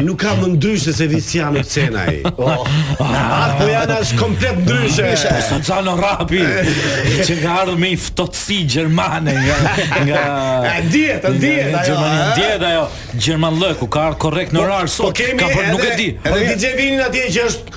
Nuk kam më ndryshe se Visiano Cena ai. Oh. Ah, po janë as komplet ndryshe. Ndryshe. Sa Zano Rapi që ka ardhur me ftohtësi gjermane nga nga A diet, a diet ajo. Gjermane diet ajo. Gjerman lëku ka ardhur korrekt në orar sot. Ka për nuk e di. Edhe DJ Vinin atje që është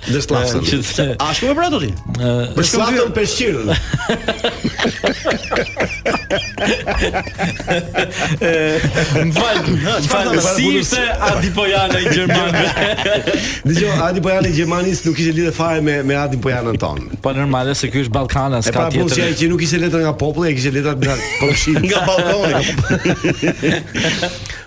Dhe slavsën. Ashtu e vratë ti. Për slavsën peshqirën. Më fal, më fal, si ishte Adi Pojana i Gjermanëve? Dëgjo, Adi Pojana i Gjermanisë nuk kishte lidhje fare me me Adi Pojanën tonë. Po normale se ky është ballkanas, ka pra, tjetër. Po thjesht që nuk kishte letra nga populli, ai kishte letrat nga komshinjtë. Nga ballkoni.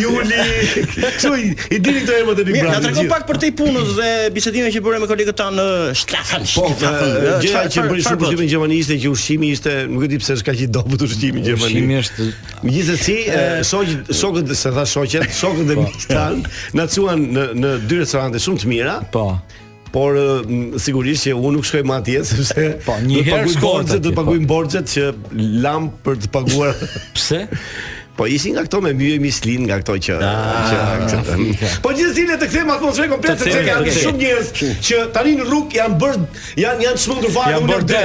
Juli. Kështu i, i dini këto emrat e Big Mirë, na Brother. tregon pak për te punës dhe bisedimet që bëre me kolegët tanë në Shtafan. Po, e, gjëja që bëri shumë përshtypje në Gjermani ishte që ushqimi ishte, nuk e di pse është kaq i dobët ushqimi në Gjermani. Ushqimi është Megjithësi, e, shoq, shokët, se thashë shoqet, shokët dhe miqtë tanë na çuan në në dy restorante shumë të mira. po. Por sigurisht që unë nuk shkoj më atje sepse po një herë shkoj se do të po. paguajmë borxhet që lamë për të paguar. Pse? Po ishin nga këto me yje Michelin nga këto që ah, që që. Po gjithsesi le të kthejmë atmosferën komplet se janë shumë njerëz që tani në rrugë janë bërë janë janë çmendur fare në bërë det.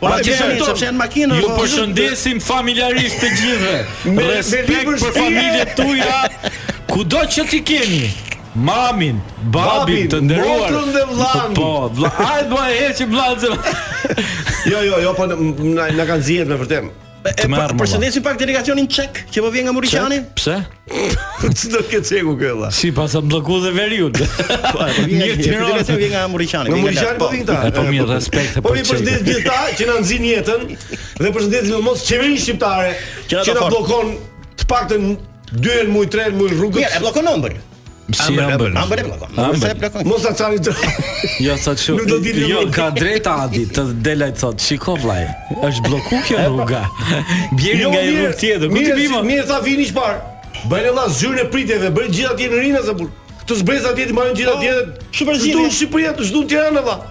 Po na dëgjojnë sepse janë në makina. Ju përshëndesim familjarisht të gjithëve. Me respekt për familjet tuaja. Kudo që t'i keni, mamin, babin, të nderuar, motrën dhe vllanë. Po, vlla, ai do e heqë vllanë. Jo, jo, jo, po na na kanë zihet me vërtetë. E më armë. Përshëndesim pak delegacionin çek që po vjen nga Muriqani. Pse? Ç'do ky çeku kë valla. Se pastaj bllokohet dhe veriu. Po, po vjen një Tirana që vjen nga Muriqani. Nga Muriqani po vjen ta. Po mirë, respekt. Po i përshëndes gjithë ata që na nxijnë jetën dhe përshëndesim sidomos qeverinë shqiptare që na bllokon të paktën dy herë në muaj, tre herë në muaj rrugët. Mirë, e bllokon ëmbël. Si ëmbël, ëmbël, ëmbël, ëmbël, ëmbël, Mos sa çani të. Jo sa çu. Nuk do di ti. Jo, ka të drejtë Adi, të del ai thotë, shiko vllai. Është bllokuar kjo rruga. Bjeri jo, nga një rrugë tjetër. Ku t'i biem o? Mirë, sa vini i parë. Bëje valla zyrën e pritjeve, bëje gjithë atje në Rinas po? Të zbresë atje, të marrin gjithë atje. Super zgjidhje. Çdo Shqipëria, çdo Tirana valla.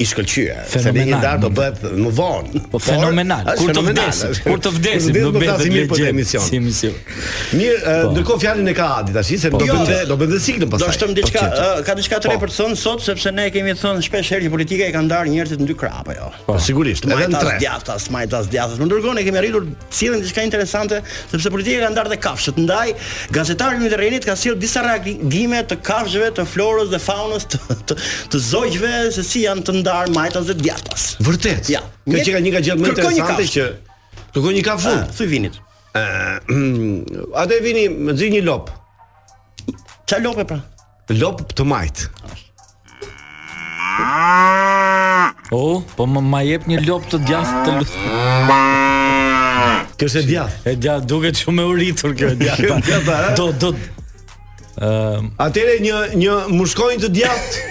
i shkëlqyer. Se në një darkë do bëhet më vonë. Po fenomenal. Kur të vdesim, kur të vdesim, do bëhet mirë për emision. Si emision. Mirë, po. ndërkohë fjalën e ka Adi tash, se po, do bënte jo. do bënte sikë në pastaj. Do shtojmë diçka, po, ka diçka të re për të thënë sot sepse ne kemi thënë shpesh herë që politika i ka ndarë njerëzit në dy krahë apo jo. Po sigurisht, edhe në tre. Djathtas, majtas, djathtas. Ndërkohë ne kemi arritur të sjellim diçka interesante, sepse politika ka ndarë dhe kafshët. Ndaj, gazetari ynë i terrenit ka sjellë disa reagime të kafshëve, të florës dhe faunës, të, të, të zogjve se si janë të ndarë majtas dhe djathtas. Vërtet. Ja. Kjo që ka një gjë më interesante që kërkon një kafshë. Ah, thuj vinit. Ëh, ah, atë vini, më nxjerr një lopë. Ça lope pra? Lopë të majtë. O, oh, po më ma jep një lopë të djathtë të lutem. Kjo është e djathtë. E djathta duket shumë e uritur kjo e djathta. do do. Ëm, uh, atëherë një një mushkonjë të djathtë.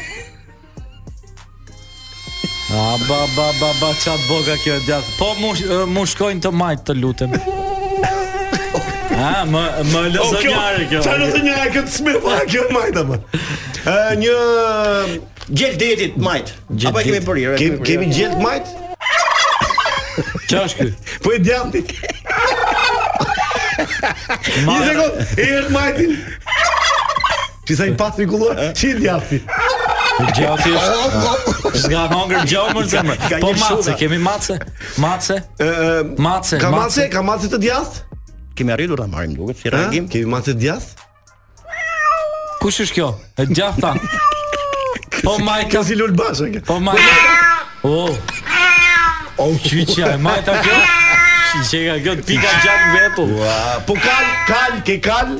A ba ba ba ba çat boga kjo e djathtë. Po mu mushkonjë të majtë të lutem. Ah, më më lozonjare kjo. Çfarë lozonjare kjo s'më pa kjo majtë apo? Ë një gjel deti të majtë. Apo kemi bërë. Kemi kemi gjel të majtë? Ça është ky. Po e djathtë. Një sekond, e majti. Ti sa i pastër i kulluar? Ç'i djathti? I djathti është. S'ka hangër gjë more zemër. Po mace, kemi mace. Mace. Mace. Ka mace, ka mace të djathtë? Kemi arritur ta marrim duket si reagim. Kemi mace të djathtë? Kush është kjo? E djathta. Po majta. Kjo si Lul Basha. Po majta. Oh. Oh, çiçja, majta kjo. Çiçja, kjo pika gjallë vetë. Po kalë, kalë, ke kalë.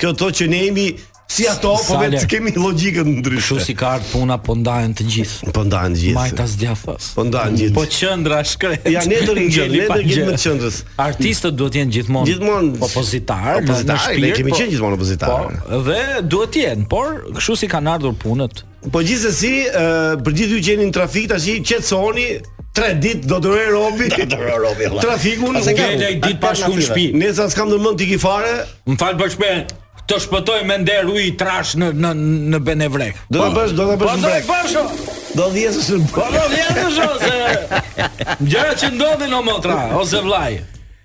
Kjo është që ne jemi si ato, po vetëm që kemi logjikën ndryshe. Kështu si ka ardhur puna, po ndahen të gjithë. Po ndahen të gjithë. Majtas djathtas. Po ndahen gjithë. Po qendra e shkretë. Ja ne do të ngelim, ne do të jemi qendrës. Artistët duhet të jenë gjithmonë gjithmonë opozitarë, opozitarë, ne kemi po- qenë gjithmonë opozitarë. Po, dhe duhet të jenë, por kështu si kanë ardhur punët. Po gjithsesi, ë për gjithë ju që jeni në trafik tashi, qetësohuni, tre ditë do të rrojë robi. Do të rrojë robi. Trafikun, se ka një ditë pa shkuar në shtëpi. Ne sa s'kam ndërmend të iki fare. M'fal për shpe. Të shpëton me nder uji trashë në në në benevrek. Do ta bësh, do ta bësh. Po do të bësh. Do dhjesësh. Po do dhjesësh. Gjëra që ndodhin o motra ose vllaj.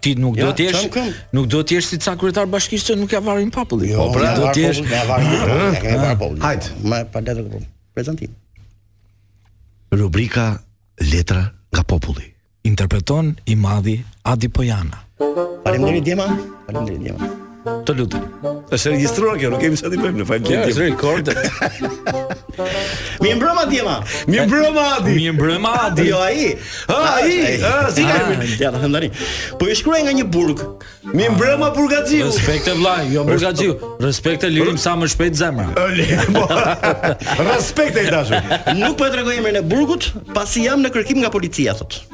Ti nuk do të jesh nuk do të jesh si ca kryetarë bashkish që nuk ia varin popullit. Jo, po pra do të jesh ia varin popullit, ia varin popullit. Hajt, më pa letra këtu. Prezantim. Rubrika Letra nga populli. Interpreton i madhi Adi Pojana. Faleminderit djema. Faleminderit djema. Të lutem. Është regjistruar kjo, nuk kemi çfarë të bëjmë, në fakt. Kjo është rekord. Mirëmbrëma Adi ma. Mirëmbrëma Adi. Mirëmbrëma Adi. Jo ai. Ha ai. Ha si ka më ah, ja ta them tani. Po i shkruaj nga një burg. Mirëmbrëma burgaxhiu. Respekt vllai, o burgaxhiu. Respekt e lirim sa më shpejt zemra. Po. Respekt e dashur. Nuk po e tregoj emrin e burgut, pasi jam në kërkim nga policia thotë.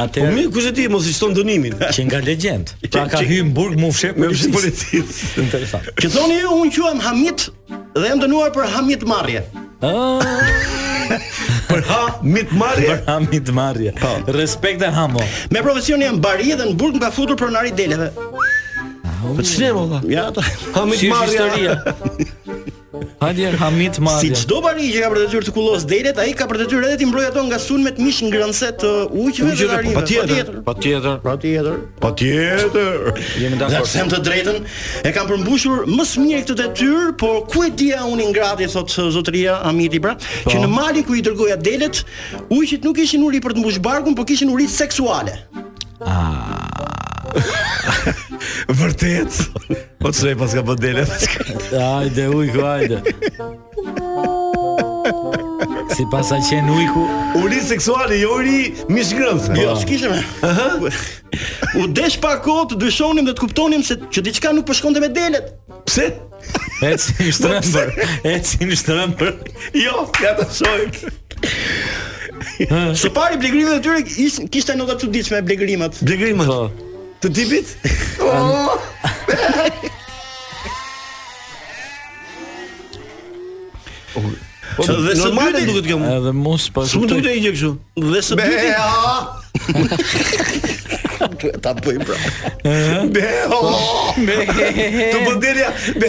Atë po mirë, kush e di mos i shton dënimin. Që nga legjend. Pra ka hyrë në burg m'u fsheh, me iu fsheh policisë. Interesant. Që thoni ju un quhem Hamit dhe jam dënuar për hamitmarrje. Ah. për hamitmarrje. Për hamitmarrje. Po. Respekte Hamo. Me profesion jam bari dhe në burg më ka futur pronari i deleve. Po ç'ne valla? Ja, hamitmarrje. Hajde hamitmarrje. Si çdo bari që ka për detyrë të kullosë delet, ai ka për detyrë edhe t'i mbrojë ato nga sulmet mishngrënëse të ujqve dhe arive. Patjetër, patjetër, patjetër, patjetër. Jemi dakord. Të them të drejtën, e kam përmbushur më së miri këtë detyrë, por ku e dija unë i ngrati thot zotëria Hamiti pra, po. që në malin ku i dërgoja delet, ujqit nuk kishin uri për të mbush barkun, por kishin uri seksuale. Ah. Vërtet. Po të sëjë paska po dele Ajde ujku ajde Si paska qenë ujku Uri seksuale, jo uri mishngrënëse Jo, s'kishe me U desh pak kohë të dyshonim dhe të kuptonim se që diçka nuk po shkonte po me delet Pse? Ecnin shtrembër Ecnin shtrembër Jo, ja të shojmë Së pari blegrimet e tyre kishin nota të dukshme blegrimat. Blegrimat. Po. Të tipit? Po dhe së dyti duket kjo. Edhe mos pa. S'u duket ai gjë kështu. Dhe së dyti. Duhet ta bëj pra. Be. Be. Kjo po delja. Be.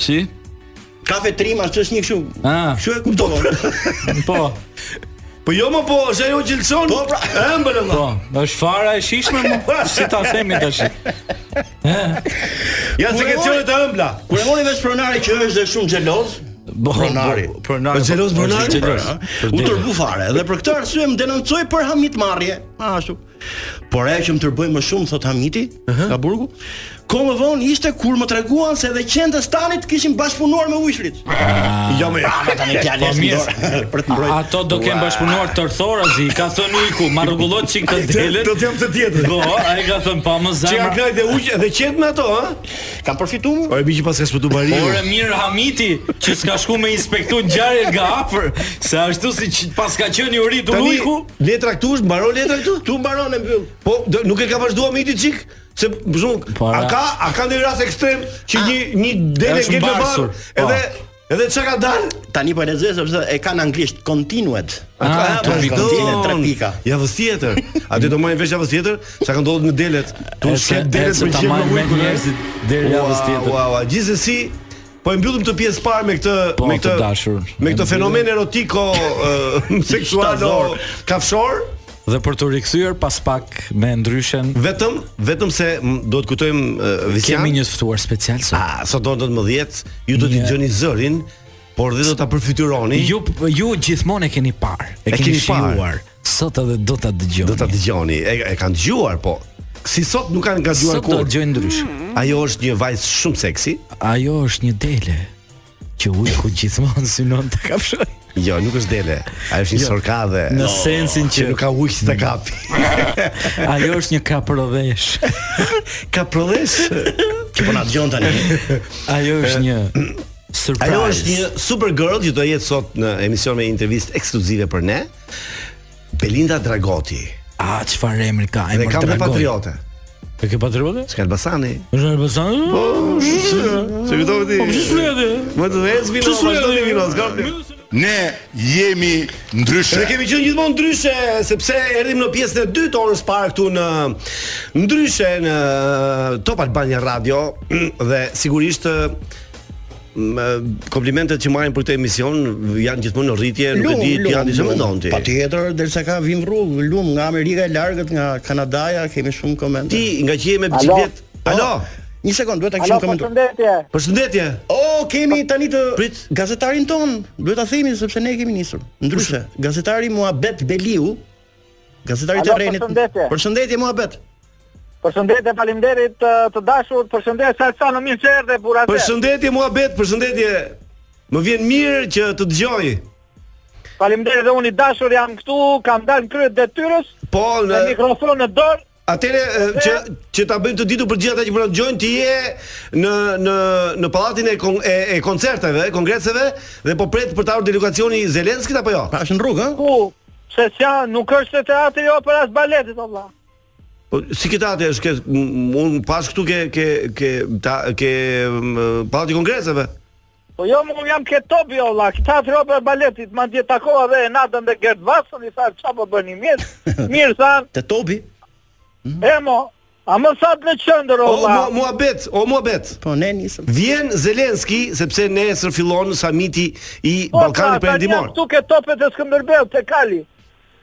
Si? Kafe trim ashtu është një kështu. Ah. Kështu e kuptova. Po. Po jo më po, është ajo xheloson. Po pra, ëmbël më. Po, është fara e shishme më. Po, si ta themi tash. Ja se kanë qenë të ëmbla. Kur e mori vesh pronari që është dhe shumë xheloz, Po, pronari. Po, pronari. Është xheloz pronari. U tërbu fare dhe për këtë arsye më denoncoi për hamitmarrje. Ashtu. Por ajo që më tërboi më shumë thot Hamiti, uh -huh. nga burgu, kohë më vonë ishte kur më treguan se edhe qentë e stanit kishin bashkëpunuar me ujqrit. Ah. Jo më ama tani fjalë po, mirë. Për të mbrojtur. Ato do kanë bashkëpunuar tërthorazi, ka thënë ujku, ma rregullon çik atë delen. Do të jap një tjetër. Po, ai ka thënë pa më zemra. Çi ka dhe ujq dhe qen me ato, ha? Kanë përfitu më? Ore mirë që paska shpëtu bari. Ore mirë Hamiti që s'ka shku me inspektu ngjarjet nga afër, se ashtu siç paska qenë i uritur Tani ujku. letra këtu është, mbaron letra këtu? Këtu mbaron e mbyll. Po do, nuk e ka vazhduar Hamiti çik? Se për shembull, Po, a ra- ka a ka ndonjë rast ekstrem që një një dele Është ngel në mbarsur, barë, po. edhe Edhe çka ka dal? Tani po e lexoj sepse e kanë anglisht continued. Ah, Ato janë të vazhdon. continued, tre pika. Javës tjetër. A do ta marrim vesh javës tjetër? Çka ka ndodhur me delet? Tu Ece, shkep delet ece, me ta gjithë marrin me me ujë. njerëzit deri Ua, javës tjetër. Ua, ua, gjithsesi Po e mbyllim këtë pjesë parë me këtë Po, me të këtë dashur. me këtë fenomen erotiko ë, seksual o Shtazor. kafshor. dhe për të rikthyer pas pak me Ndryshen. Vetëm, vetëm se do të kujtojmë uh, Visian. Kemi një të ftuar special sot. Ah, sot do të më 10, ju do të dëgjoni zërin, por dhe do ta përfytyroni. Ju ju gjithmonë e keni parë, e, e keni, keni shijuar. Sot edhe do ta dëgjoni. Do ta dëgjoni. E, e kanë dëgjuar, po si sot nuk e kanë dëgjuar kurrë. Sot do ta dëgjojnë ndryshe. Ajo është një vajzë shumë seksi. Ajo është një dele. që ujku gjithmonë synon ta kafshojë. Jo, nuk është dele. Ajo është një jo, sorkadhe. Në oh, sensin që, që nuk ka ujk ta kapi. Ajo është një kaprolleshë. Kaprolleshë. Që po na dëgjon tani. Ajo është një surprise. Ajo është një super girl që do jetë sot në emision me intervistë ekskluzive për ne. Belinda Dragoti. A çfarë emri ka? Emri, e kam patriote. E ke patriote? Nga Elbasani? Është Elbasani? Po, se këto ti. Po çu shledi? Më të vëz vino, po çu ti vino, s'ka problem. Ne jemi ndryshe. Ne kemi qenë gjithmonë ndryshe sepse erdhim në pjesën e dytë të orës parë këtu në Ndryshe në Top Albania Radio dhe sigurisht komplimentet që marrim për këtë emision janë gjithmonë në rritje, lumë, nuk e di ti atë çfarë mendon ti. Patjetër, derisa na vijnë rrugë, lumë nga Amerika e largët, nga Kanadaja, kemi shumë komente. Ti nga që je me biçikletë? Alo. Alo. Po. Një sekond, duhet ta kishim komentuar. Përshëndetje. Përshëndetje. Oh, kemi tani të Prit. gazetarin tonë. Duhet ta themi sepse ne kemi nisur. Ndryshe, gazetari Muhabet Beliu Gazetari i terrenit. Përshëndetje. Përshëndetje Muhabet. Përshëndetje, faleminderit të, të dashur. Përshëndetje Salsano, mirë se erdhe burazer. Përshëndetje Muhabet, përshëndetje. Më vjen mirë që të dëgjoj. Faleminderit dhe unë i dashur jam këtu, kam dalë në krye të detyrës. Po, me mikrofon në dorë. Atëherë që që ta bëjmë të ditur për gjithë ata që po na dëgjojnë ti je në në në pallatin e kon, e, e koncerteve, e kongreseve dhe po pret për të ardhur delegacioni i Zelenskit apo jo? Pra është në rrugë, ë? Po, pse s'ja, nuk është te teatri i operas baletit, o vlla. Po si ke teatri, është ke un pas këtu ke ke ke ta, ke mm, pallati i kongreseve. Po jo, unë jam ke topi, o vlla, ke teatri i operas e baletit, madje takova dhe Enadën dhe Gert Vasën, i thashë ça po bëni, mirë? Mirë, thanë. Te topi? Mm. E mo, a më thatë në qendër, o vlla. O Muhabet, o Muhabet. Po, ne nisëm. Vjen Zelenski, sepse nesër fillon samiti i po, Ballkanit Perëndimor. Po, tani këtu ke topi te Skënderbeu, te kali.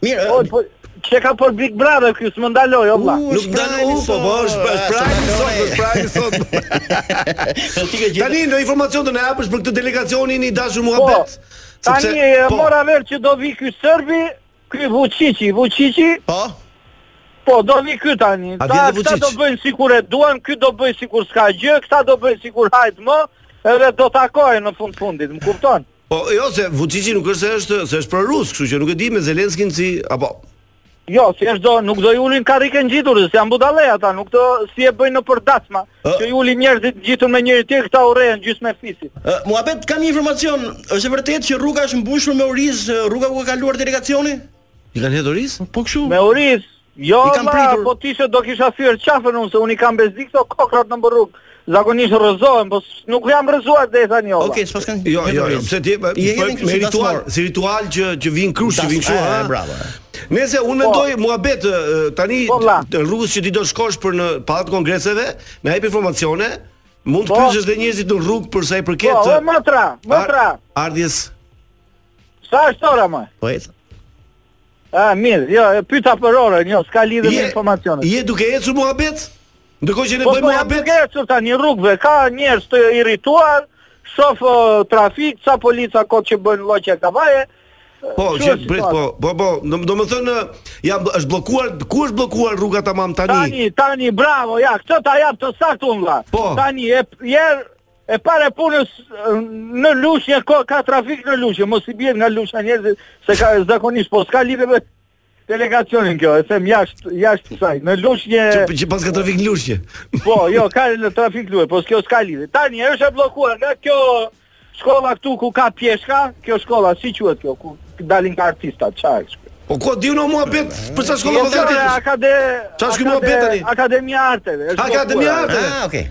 Mirë, oj, po çfarë ka për Big Brother ky, s'më ndaloj, o vla. Nuk ndaloj, u, po, po, është pra, pra, sot, është pra, sot. Tani, një informacion të na japësh për këtë delegacionin i dashur Muhamet po, Tani, po. mora vesh që do vi ky serbi, ky Vuçiçi, Vuçiçi. Po? Po, do vi ky tani. A vjen Vuçiçi? Këta do bëjnë sikur e duan, ky do bëjnë sikur s'ka gjë, këta do bëjnë sikur hajt mo, edhe do takohen në fund fundit, më kupton? Po jo se Vuçiçi nuk është se është se është pro rus, kështu që nuk e di me Zelenskin si apo Jo, si është do, nuk do i ulin karrikën ngjitur, se janë budallë ata, nuk do si e bëjnë në për dasma, që i ulin njerëzit ngjitur me njëri tjetrin këta urrejnë gjysmën e fisit. Uh, Muhamet, kam një informacion, është e vërtetë që rruga është mbushur me oriz, rruga ku ka kaluar delegacioni? I kanë hedhur oriz? Po kështu. Me oriz, Jo vlla, pritur... po ti se do kisha thyer qafën unë se unë i kam bezdi këto kokrrat në rrugë. Zakonisht rrëzohem, po nuk jam rrëzuar deri tani o vlla. Okej, okay, s'paskan. Jo, jo, jo, pse ti po me ritual, si ritual që që vin krushq, që vin kështu, ha. Bravo. Nëse unë po. mendoj po, Muhamet tani po, rrugës që ti do shkosh për në pallat kongreseve, na jep informacione, mund të po. pyesësh dhe njerëzit në rrugë për sa i përket. Po, matra, matra. Ardhjes. Sa është ora mo? Po. Ah, mirë, jo, e pyta për orën, jo, s'ka lidhje me informacionet. Je duke ecur Muhamet? Ndërkohë që ne po, bëjmë po, muhabet. Po, duke ecur tani rrugëve, ka njerëz të irrituar, shoh uh, trafik, ca polica kot që bëjnë lloqe Kavaje. Po, që prit, po, po, po, do, domethënë, ja, është bllokuar, ku është bllokuar rruga tamam tani? Tani, tani, bravo, ja, këtë ta jap të saktë unë, po. tani, e, jer, E para e punës në Lushnjë ka, ka trafik në Lushnjë, mos i bien nga Lushnja njerëzit se ka zakonisht po s'ka lidhje me delegacionin kjo, e them jashtë jashtë kësaj. Në Lushnjë Që, që paska trafik në Lushnjë. Po, jo, ka në trafik Lushnjë, po s'kjo s'ka lidhje. Tani është e bllokuar nga kjo shkolla këtu ku ka pjeshka, kjo shkolla si quhet kjo, ku dalin ka artistat, çfarë është? Po ku di unë Muhamet, për sa shkolla po flet. Akademi. Çfarë shkolle Muhamet tani? Akademia Arteve. Akademia Arteve. Ah, okay.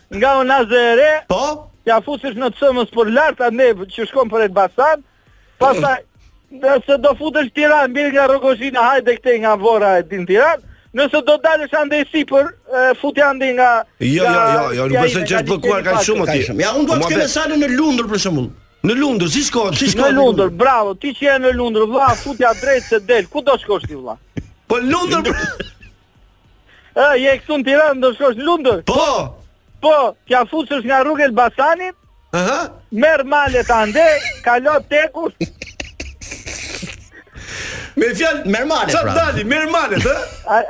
Nga Unaza e Re. Po. I futesh në cëmës për lart andej që shkon për Elbasan. Pastaj nëse do futesh Tiranë mirë nga Rrogozhina, hajde këtej nga Vora e del në Tiranë. Nëse do dalësh andej sipër, futja andej nga Jo, jo, jo, jo, nuk besoj që është bllokuar kaq shumë aty. Ja, unë do të kem salën në Lundër për shembull. Në Lundër, si shkohet? Si shkohet? Në Lundër, bravo. Ti që je në Lundër, vëlla, futja drejt se del. Ku do shkosh ti vëlla? Po Lundër. Ë, je këtu në Tiranë, do shkosh Lundër? Po. Po, t'ja fusësh nga rruga e Elbasanit. Aha. Merr malet ande, kalo te TEG-u. Me fjalë, merr malet. Çfarë pra. dali, merr malet, ë?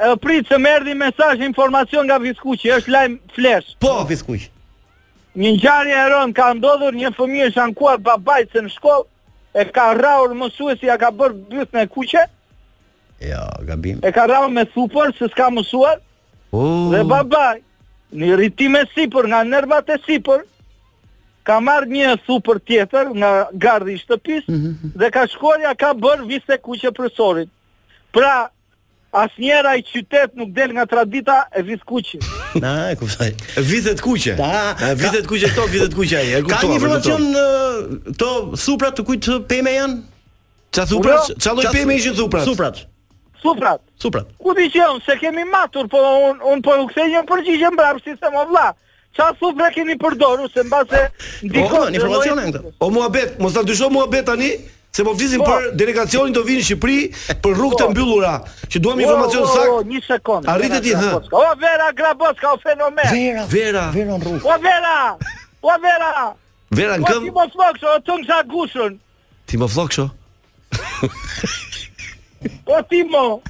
Ë prit se më erdhi mesazh informacion nga Vithkuqi, është lajm flash. Po, Vithkuq. Një ngjarje e rëndë ka ndodhur, një fëmijë është ankuar babait se në shkollë e ka rraur mësuesi, ja ka bërë bythën e kuqe. Jo, gabim. E ka rraur me thupër se s'ka mësuar. Oh. Dhe babai në irritim e sipër nga nervat e sipër ka marrë një thupër tjetër nga gardhi i shtëpisë mm -hmm. dhe ka shkuar ja ka bërë vithet e kuqe profesorit. Pra, asnjëherë ai qytet nuk del nga tradita e vithkuqe. Na, e kuptoj. Vithet e kuqe. Da, vithet e kuqe to, vithet e kuqe ai. Ka një informacion këto thupra të kujt peme janë? Ça thupra? Ça lloj peme ishin thuprat? Thuprat. Thuprat. Thuprat. Ku di që s'e kemi matur, po un un po u kthej një përgjigje mbrapsht si them o vlla. Ça thupra keni përdorur se mbase ndikon në informacione këto. O Muhamet, mos ta dysho muhabet tani. Se po flisim po. për delegacionin që do vijnë në Shqipëri për rrugët e po. mbyllura, që duam po, informacion saktë. Po, një sekond. Arritet i hë. O Vera Grabocka, o fenomen. Vera. Vera. Vera rrugë. O Vera. O Vera. Vera në këmbë. Po ti mos vogël, o tung sa gushun. Ti më flok sho? Po ti mo,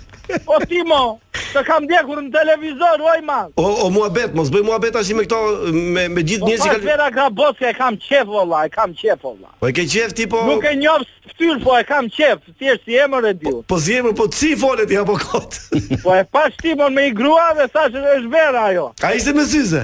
po ti mo, të kam ndjekur në televizor, oj ma. O, o Muhamet, mos bëj muhabet ashtu me këto, me, me gjithë këta njerëz që ka... Po Vera Grabocka, e kam qef, valla, e kam qef, valla. Po e ke qef ti, po... Nuk e njof se po e kam qef, thjesht si emër e diu. Po, po si emër, po të si folet ti, apo kotë. po e pashë, po me një grua dhe thashë që është Vera ajo. A ishte me syze?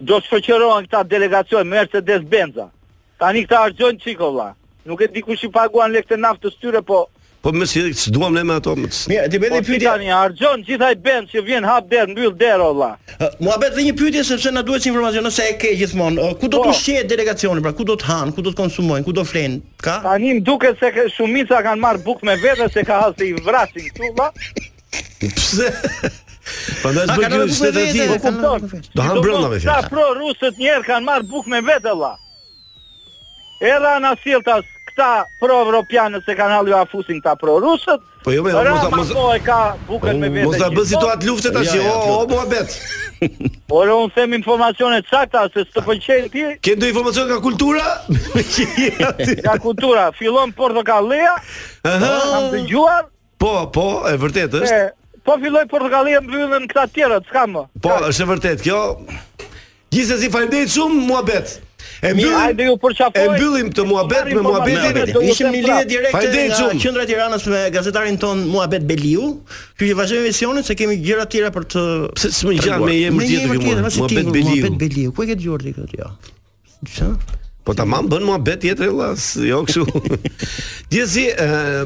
Do shoqërohen këta delegacion Mercedes Benza. Tani këta harxhojnë çik o vlla. Nuk e di kush i paguan lekët e naftës tyre, po Po mirë, ç'i duam ne me ato. Mirë, ti bën një po, pyetje. Po tani harxhon gjithë ai Benz që vjen hap derë, mbyll derë o vlla. Muhamet dhe një pyetje sepse na duhet informacion nëse e ke gjithmonë. Ku do të po. ushqehet delegacioni, pra ku do të han, ku do të konsumojnë, ku do flenë? Ka? Tani më duket se shumica kanë marr bukë me vete se kanë hall se i vrasin këtu vlla. Pse? Prandaj s'bën kjo është vetë ti. Po kupton. Do han brenda me fjalë. Këta pro rusët një herë kanë marr bukë me vete valla. Era na sinqeritas këta pro evropianë se kanë hall ua fusin këta pro rusët. Po jo më mos mos po e ka bukën me vete. Mos ta bën situatë lufte tash, jo, o Muhamet. Por un them informacione të sakta se s'të pëlqejnë ty. Ke ndonjë informacion nga kultura? Nga kultura, fillon portokallia. Ëh, kam dëgjuar. Po, po, e vërtet është. E, po filloj portokallia mbyllën këta të tjerët, s'ka më. Po, është e vërtet kjo. Gjithsesi faleminderit shumë muhabet. E mbyllim. Hajde ju përçafoj. E mbyllim këtë muhabet me muhabetin. Ishim në lidhje direkte nga qendra e Tiranës me gazetarin ton Muhabet Beliu. Kështu që vazhdojmë emisionin se kemi gjëra të tjera për të. Pse s'më gjan me emër tjetër këtu? Muhabet Beliu. Muhabet Beliu. Ku e ke dëgjuar ti këtë? Jo. Ç'a? Po ta mam bën muhabet tjetër valla, jo kështu. Gjithsesi,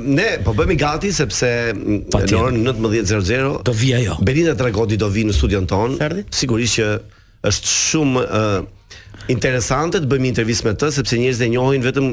ne po bëhemi gati sepse në orën 19:00 do vi ajo. Belinda Dragoti do vi në studion ton. Sigurisht që është shumë uh, interesante të bëjmë intervistë me të sepse njerëzit e njohin vetëm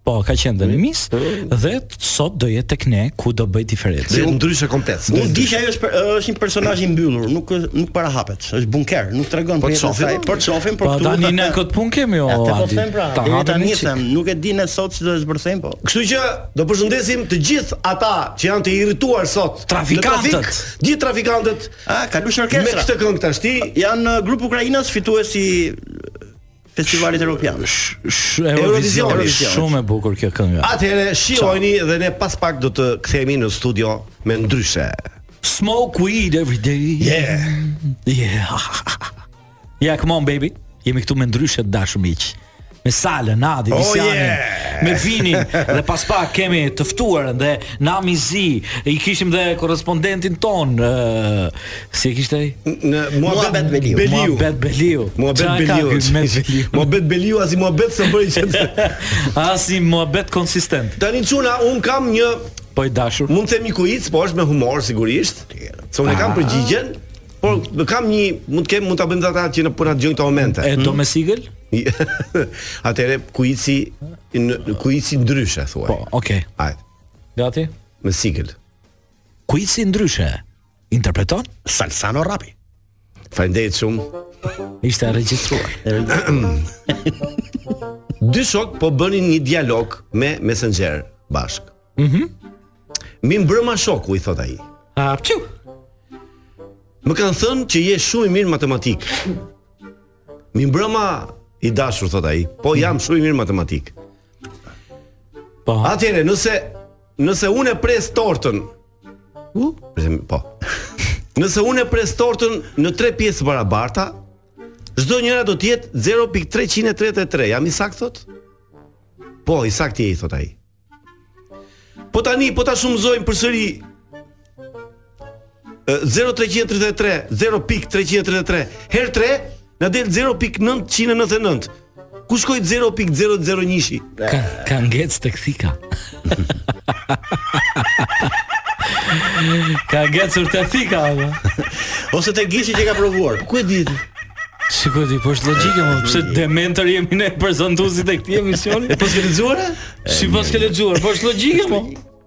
Po, ka qenë dhe në mis dhe sot do jetë tek ne ku do bëj diferencë. Se ndryshe komplet. Unë di që ajo është është një personazh i mbyllur, nuk nuk para hapet. Është bunker, nuk tregon po për jetën e saj. Po çofim, po këtu. Po tani ne kët punë kemi o. Po po them pra, ta tani them, nuk e di ne sot si do ta zbërthejmë po. Kështu që do përshëndesim të gjithë ata që janë të irrituar sot. Trafikantët, gjithë trafikantët. A, Kalush Orkestra. Me këtë këngë tashti janë grup ukrainas fituesi festivalit europian. Eurovision, Eurovision. Shumë e bukur kjo kënga. Atëherë shihojeni dhe ne pas pak do të kthehemi në studio me ndryshe. Smoke weed every day. Yeah. Yeah. Ja, yeah, come on baby. Jemi këtu me ndryshe të dashur miq. Me Salën, Nadi, oh, Visjanin, yeah. me Vinin dhe pas pak kemi të ftuarën dhe na mi zi, i kishim dhe korrespondentin ton, uh, Si e kishte ai? Në Muhabet Beliu. Muhabet Beliu. Muhabet Beliu. Muhabet Beliu asnjë muhabet s'e bëri që. Asnjë muhabet konsistent. Tani çuna, un kam një po i dashur. Mund të themi kuic, po është me humor sigurisht. Se unë kam ah. përgjigjen, por kam një, mund të kem, mund ta bëjmë ata që po na dëgjojnë në këto momente. E do me sigël? Atëre kuici në kuici ndryshe thua. Po, okay. Hajde. Gati? Me sigël. Kuici ndryshe interpreton Salsano Rapi. Faleminderit shumë. Ishte regjistruar. Dy shok po bënin një dialog me Messenger bashk. Mhm. Mm Mirëmbrëma shoku i thot ai. A pçu? Më kanë thënë që je shumë i mirë matematik. Mirëmbrëma i dashur thot ai. Po jam shumë i mirë matematik. Po. Atëherë, nëse Nëse unë e pres tortën. U? Prezim, po. Nëse unë e pres tortën në tre pjesë barabarta, çdo njëra do të jetë 0.333. Jam i saktë thot? Po, i saktë je i thot ai. Po tani po ta shumëzojmë përsëri 0333 0.333 herë 3 na del 0.999. Ku shkoi 0.001-shi? Ka ka ngec tek thika. ka ngecur te thika apo jo? Ose te gishi që ka provuar. Ku e di ti? Si ku e di, po është logjike më, pse dementë jemi ne prezantuesit e këtij emisioni? Po s'ke lexuar? Si po s'ke lexuar? Po është logjike më.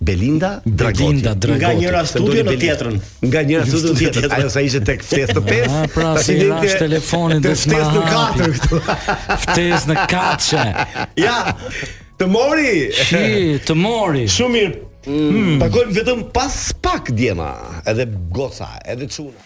Belinda Dragoti. Belinda Dragoti. Nga njëra studio në tjetrën. Nga njëra studio në tjetrën. Ajo sa ishte tek Ftesë në pesë. Ah, pra s'i rashë telefonit do të ftesë në katër këtu. Ftesë në katërshe. Ja. Të mori. Shi, të mori. Shumë mirë. Mm. Takohemi vetëm pas pak djema, edhe goca, edhe çuna.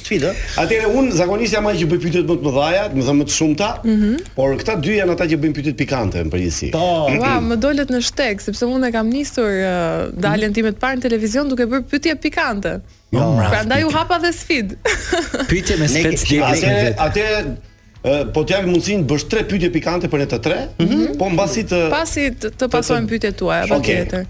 Sfidë. Atëherë unë zakonisht jam ai që bëj pyetjet më të mëdha, domethënë më të shumta, mm -hmm. por këta dy janë ata që bëjnë pyetjet pikante në përgjithësi. Po, ua, më dolët në shteg, sepse unë e kam nisur uh, daljen time të parë në televizion duke bërë pyetje pikante. Po, prandaj u hapa dhe sfidë. Pyetje me sfidë. Atë atë Po të japim mundësinë të bësh tre pyetje pikante për ne të tre, mm -hmm. po mbasi të pasi të, të pasojmë pyetjet tuaja apo okay. tjetër.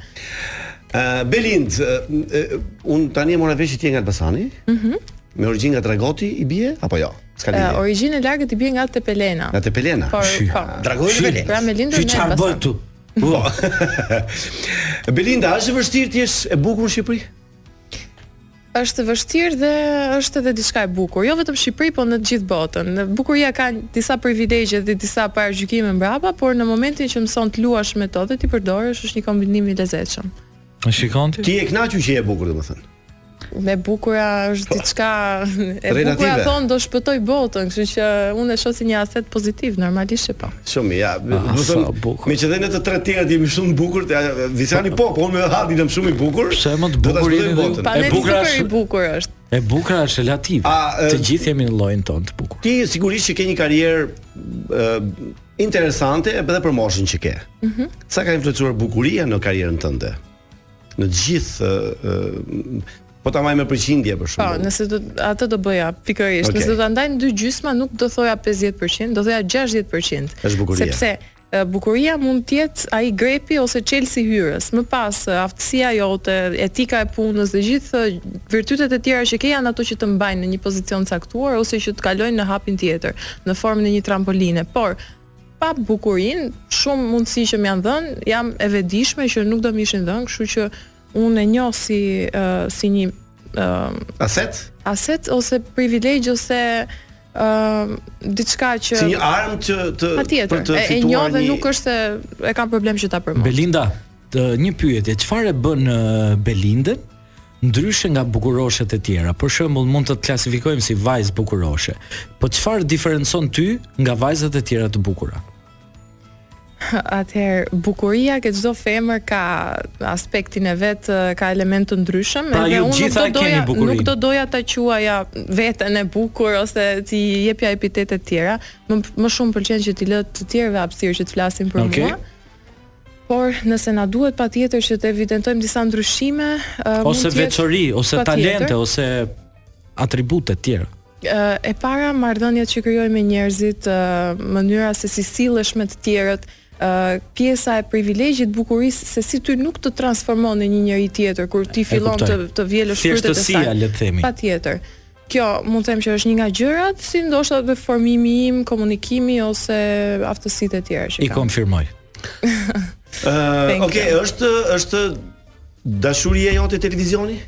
Ë uh, Belind, uh, un tani e mora vesh ti je nga Elbasani. Mhm. Mm me origjinë nga Dragoti i bie apo jo? S'ka lidhje. Uh, origjina e largët i bie nga Tepelena. Nga Tepelena. Po, po. Dragoti i Tepelenës. Por kam lindur në Elbasan. Çfarë bën ti? Po. Belinda, a është vështirë të jesh e bukur në Shqipëri? Është vështirë dhe është edhe diçka e bukur, jo vetëm Shqipëri, po në të gjithë botën. Bukuria ka disa privilegje dhe disa paragjykime mbrapa, por në momentin që mëson të luash me to dhe t'i përdorësh, është një kombinim i lezetshëm. E shikon ti? Ti je e kënaqur që je e bukur, domethënë. E bukura është po. diçka e Relative. E bukura thonë do shpëtojë botën, kështu që unë e shoh si një aset pozitiv, normalisht që po. Shumë ja, do të ah, thonë, meqë dhe ne të tre të tjerët jemi shumë të bukur, ja, Visani po, po unë me Hadi jam shumë i bukur. Pse më të bukur jeni botën? Po e bukura është i bukur është. E bukura është relative. Të gjithë jemi në llojin tonë të bukur. Ti sigurisht që ke një karrierë interesante edhe për moshën që ke. Mhm. Sa ka influencuar bukuria në karrierën tënde? Në të gjithë Po ta mbajmë me përqindje për shembull. Po, nëse do atë do bëja pikërisht. Okay. Nëse do ta ndaj në dy gjysma, nuk do thoja 50%, do thoja 60%. Është bukuria. Sepse bukuria mund të jetë ai grepi ose çelësi hyrës. Më pas aftësia jote, etika e punës dhe gjithë virtytet e tjera që ke janë ato që të mbajnë në një pozicion të caktuar ose që të kalojnë në hapin tjetër, në formën e një trampoline. Por pa bukurinë, shumë mundësi që më janë dhënë, jam e vetëdijshme që nuk do më ishin dhënë, kështu që unë e njoh si uh, si një uh, aset, aset ose privilegj ose uh, diçka që si një armë që të patjetër, për të fituar e, e njoh dhe një... nuk është se e kam problem që ta përmend. Belinda, të, një pyetje, çfarë e bën uh, Belindën Ndryshe nga bukuroshet e tjera, për shembull, mund të të klasifikojmë si vajzë bukuroshe. Po çfarë të diferencon ty nga vajzat e tjera të bukura? Atëherë, bukuria ke çdo femër ka aspektin e vet, ka elementë të ndryshëm, pra, edhe unë nuk do doja, nuk do doja ta quaja veten e bukur ose t'i jepja epitete të tjera. Më shumë më pëlqen që t'i lë të tjerëve hapësirë që të flasin për mua. Por, nëse na duhet patjetër që të evidentojmë disa ndryshime, ë mund të jetë ose veçori, ose talente, ose atribute të tjera e para marrëdhëniet që krijoj me njerëzit, mënyra se si sillesh me të tjerët, pjesa e privilegjit të bukurisë se si ty nuk të transformon në një njeri tjetër kur ti fillon të të vjelësh frytet e saj. Thjeshtësia, le të themi. Patjetër. Kjo mund të them që është një nga gjërat, si ndoshta edhe formimi im, komunikimi ose aftësitë e tjera që kam. I konfirmoj. Ëh, okay, është dashuria jote televizioni?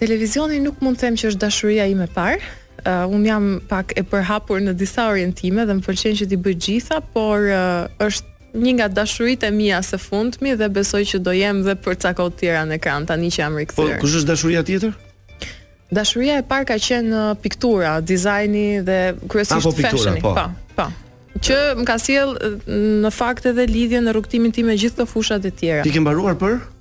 Televizioni nuk mund të them që është dashuria ime e parë. Uh, unë jam pak e përhapur në disa orientime dhe më pëlqen që t'i bëj të gjitha, por uh, është Një nga dashuritë e mia së fundmi dhe besoj që do jem dhe për ca kohë të tjera në ekran tani që jam rikthyer. Po kush është dashuria tjetër? Dashuria e parë ka qenë uh, piktura, dizajni dhe kryesisht ah, fashioni. Po. po, po. Që më ka sjell uh, në fakt edhe lidhje në rrugëtimin tim me gjithë këto fushat e tjera. Ti ke mbaruar për?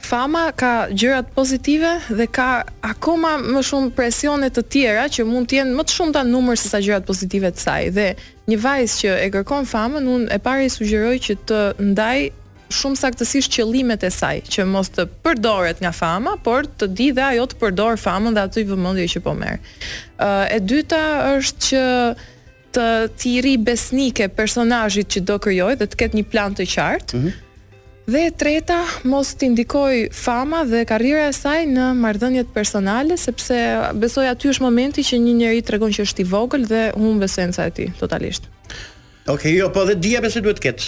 Fama ka gjërat pozitive dhe ka akoma më shumë presione të tjera që mund të jenë më të shumta në numër se sa gjërat pozitive të saj. Dhe një vajzë që e kërkon famën, unë e para i sugjeroj që të ndajë shumë saktësisht qëllimet e saj, që mos të përdoret nga fama, por të dijë dhe ajo të përdorë famën dhe atë vëmendje që po merr. Ë e dyta është që t'i rrijë besnike personazhit që do krijojë dhe të ketë një plan të qartë. Mm -hmm. Dhe e treta, mos t'i ndikojë fama dhe karriera e saj në marrëdhëniet personale, sepse besoj aty është momenti që një njeri tregon që është i vogël dhe humb esenca e tij totalisht. Okej, okay, jo, po dhe dije pse duhet të ketë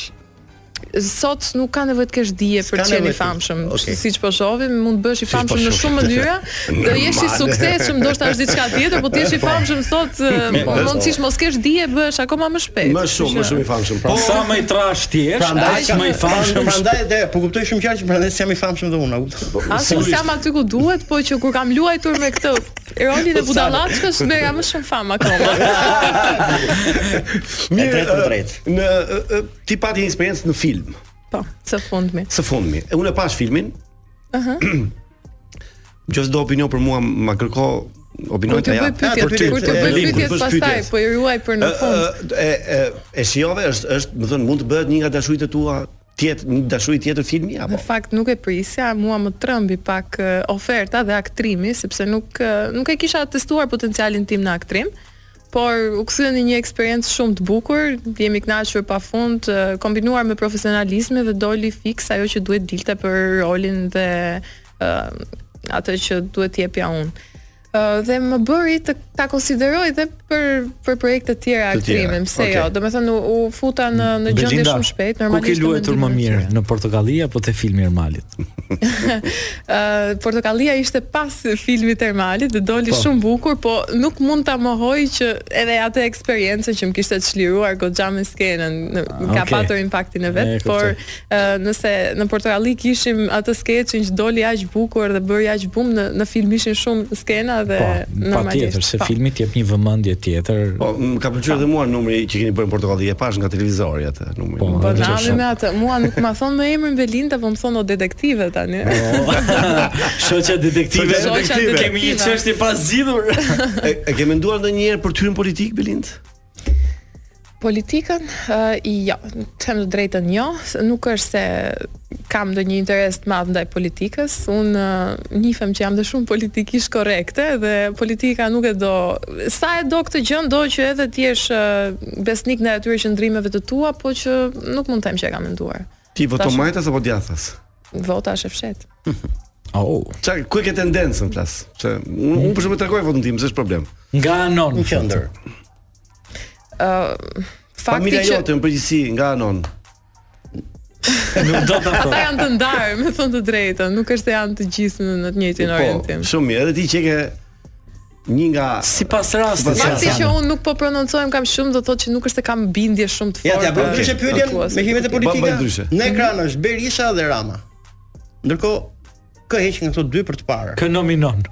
sot nuk ka nevojë të kesh dije për të qenë i famshëm. Okay. Siç po shohim, mund të bëhesh i famshëm në shumë mënyra, do jesh i suksesshëm, ndoshta është diçka tjetër, po të jesh i famshëm sot, po, mundësish mos kesh dije bëhesh akoma më shpejt. Më shumë, më shumë i famshëm. Po sa më i trashë të jesh, aq më i famshëm. Prandaj e po kuptoj shumë qartë që prandaj s'jam i famshëm dhe unë, kupton. As nuk jam aty ku duhet, po që kur kam luajtur me këtë rolin e budallaçkës marr më shumë famë akoma. Mirë, drejtpërdrejt. Në ti pati një eksperiencë në film. Po, së fundmi. Së fundmi. E unë e pash filmin. Aha. Uh -huh. Gjë s'do opinion për mua, ma kërko opinion të jap. Ja, për ty, për të bërë pyetje pastaj, po i ruaj për në fund. E e e shijove është është, më thon, mund të bëhet një nga dashuritë e tua tjet një dashuri tjetër filmi apo? Në fakt nuk e prisja, mua më trëmbi pak oferta dhe aktrimi sepse nuk nuk e kisha testuar potencialin tim në aktrim. Por u kthye në një eksperiencë shumë të bukur, jemi kënaqur pafund, kombinuar me profesionalizmin dhe doli fiks ajo që duhet dilte për rolin dhe uh, atë që duhet të jepja unë dhe më bëri të ta konsideroj dhe për për projekte të tjera aktrime, pse okay. jo? Domethënë u, u futa në në gjendje shumë shpejt, normalisht. Ku ke luajtur më mirë në Portokalli apo te filmi i Ermalit? uh, Portokallia ishte pas filmit të Ermalit dhe doli po. shumë bukur, po nuk mund ta mohoj që edhe atë eksperiencën që më kishte çliruar goxha me skenën, në, ah, ka okay. patur impaktin e vet, e, por uh, nëse në Portokalli kishim atë skeçin që doli aq bukur dhe bëri aq bum në në film ishin shumë skena dhe po, normalisht. Patjetër se po. filmi të jep një vëmendje tjetër. Po, më ka pëlqyer edhe mua numri që keni bërë në Portokalli, e pash nga televizori atë. Nuk më po, po, po, atë. Mua nuk më thonë me emrin Belinda, po më thonë o detektive tani. Po. Shoqja detektive. Shoqja detektive. Kemi një çështje pa zgjidhur. e, e ke menduar ndonjëherë për të hyrë në politikë Belind? Politikën? Uh, jo, të them të drejtën jo, nuk është se kam ndonjë interes të madh ndaj politikës. Unë uh, njifem që jam dhe shumë politikisht korrekte dhe politika nuk e do sa e do këtë gjë do që edhe t'i jesh uh, besnik ndaj atyre qëndrimeve të tua, po që nuk mund të them që e kam menduar. Ti voton Tash... majtas apo djathtas? Vota është e fshehtë. Oh. Ça ku e ke tendencën flas? Se unë un, për shkak të tregoj votën time, s'është problem. Nga anon në qendër. Ë uh, fakti që familja jote në përgjithësi nga anon. Nuk do ta thotë. Ata janë të ndarë, me thënë të drejtën, nuk është se janë të gjithë në, në të njëjtin po, orientim. Po, shumë mirë, edhe ti që ke një nga sipas rastit. Fakti që unë nuk po prononcohem kam shumë do të thotë që nuk është se kam bindje shumë të fortë. Ja, ja, bëj ndryshe pyetjen me himet e politikës. Në ekran është Berisha dhe Rama. Ndërkohë Kë heq nga këto dy për të parë? Kë nominon?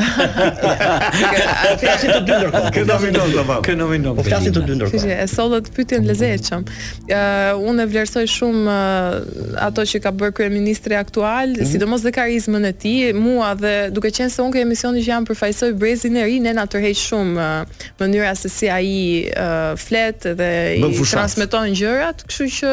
Atë flasin të dy ndërkohë. Kë nominon do vao? Kë nominon? Po flasin të dy ndërkohë. E sollët pyetjen lezetshëm. Ë uh, unë e vlerësoj shumë uh, ato që ka bërë kryeministri aktual, mm -hmm. sidomos dhe karizmën e tij, mua dhe duke qenë se unë ke emisioni që jam përfaqësoj brezin e ri, ne na tërheq shumë uh, mënyra se si ai uh, flet dhe i transmeton gjërat, kështu që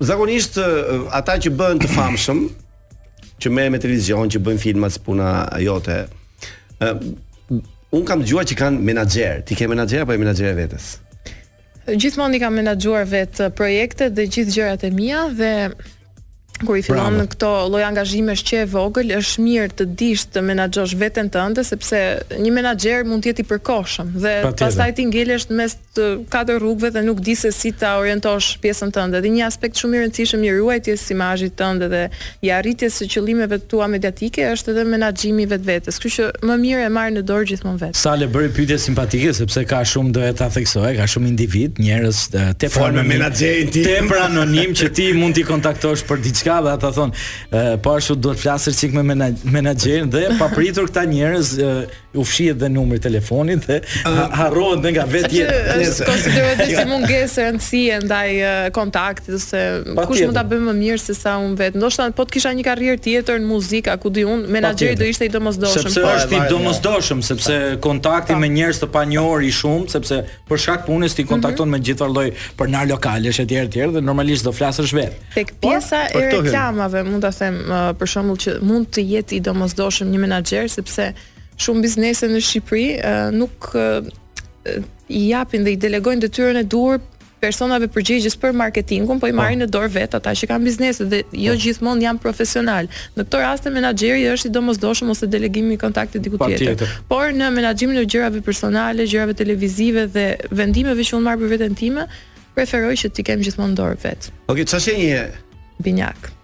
zakonisht ata që bëhen të famshëm, që merren me televizion, që bëjnë filma si puna jote. Ë un kam dëgjuar që kanë menaxher. Ti ke menaxher apo je menaxhere e vetes? Gjithmonë i kam menaxhuar vet projektet dhe gjithë gjërat e mia dhe kur ti fillon në këto lloj angazhimesh që e vogël, është mirë të dish të menaxhosh veten tënde sepse një menaxher mund të jetë i përkohshëm dhe pastaj ti ngelesh në mes të katër rrugëve dhe nuk di se si ta orientosh pjesën tënde. Dhe një aspekt shumë i rëndësishëm i ruajtjes së imazhit tënd edhe i arritjes së qëllimeve të tua mediatike është edhe menaxhimi i vetvetes. Kështu që më mirë e marr në dorë gjithmonë vetë. Sale bëre pyetje simpatike sepse ka shumë doja ta theksoj, ka shumë individë, njerëz tepër anonimë që ti mund t'i kontaktosh për diçka dhe ata thonë, po ashtu duhet të flasësh çik me menaxherin dhe papritur këta njerëz u fshihet dhe numri i telefonit dhe harrohet dhe nga vetvetja. Konsiderohet si mungesë rëndësie ndaj kontaktit ose kush mund ta bëjë më mirë se sa unë vetë. Ndoshta po të kisha një karrierë tjetër në muzikë, a ku di unë, menaxheri do ishte i domosdoshëm. Sepse po, është i domosdoshëm sepse kontakti me njerëz të panjohur është shumë, sepse për shkak punës ti kontakton mm -hmm. me gjithfarë lloj pronarësh lokalesh etj etj dhe normalisht do flasësh vetë. Tek pjesa e reklamave mund ta them për shembull që mund të jetë i domosdoshëm një menaxher sepse shumë biznese në Shqipëri nuk i japin dhe i delegojnë detyrën e duhur personave përgjegjës për marketingun, po i marrin po. në dorë vetë ata që kanë biznese dhe jo po. gjithmonë janë profesionalë. Në këto raste menaxheri është i domosdoshëm ose delegimi i kontaktit diku tjetër. Por në menaxhimin e gjërave personale, gjërave televizive dhe vendimeve që unë marr për veten time, preferoj që t'i kem gjithmonë në dorë vet. Okej, okej, çfarë shenje je? Binjakë.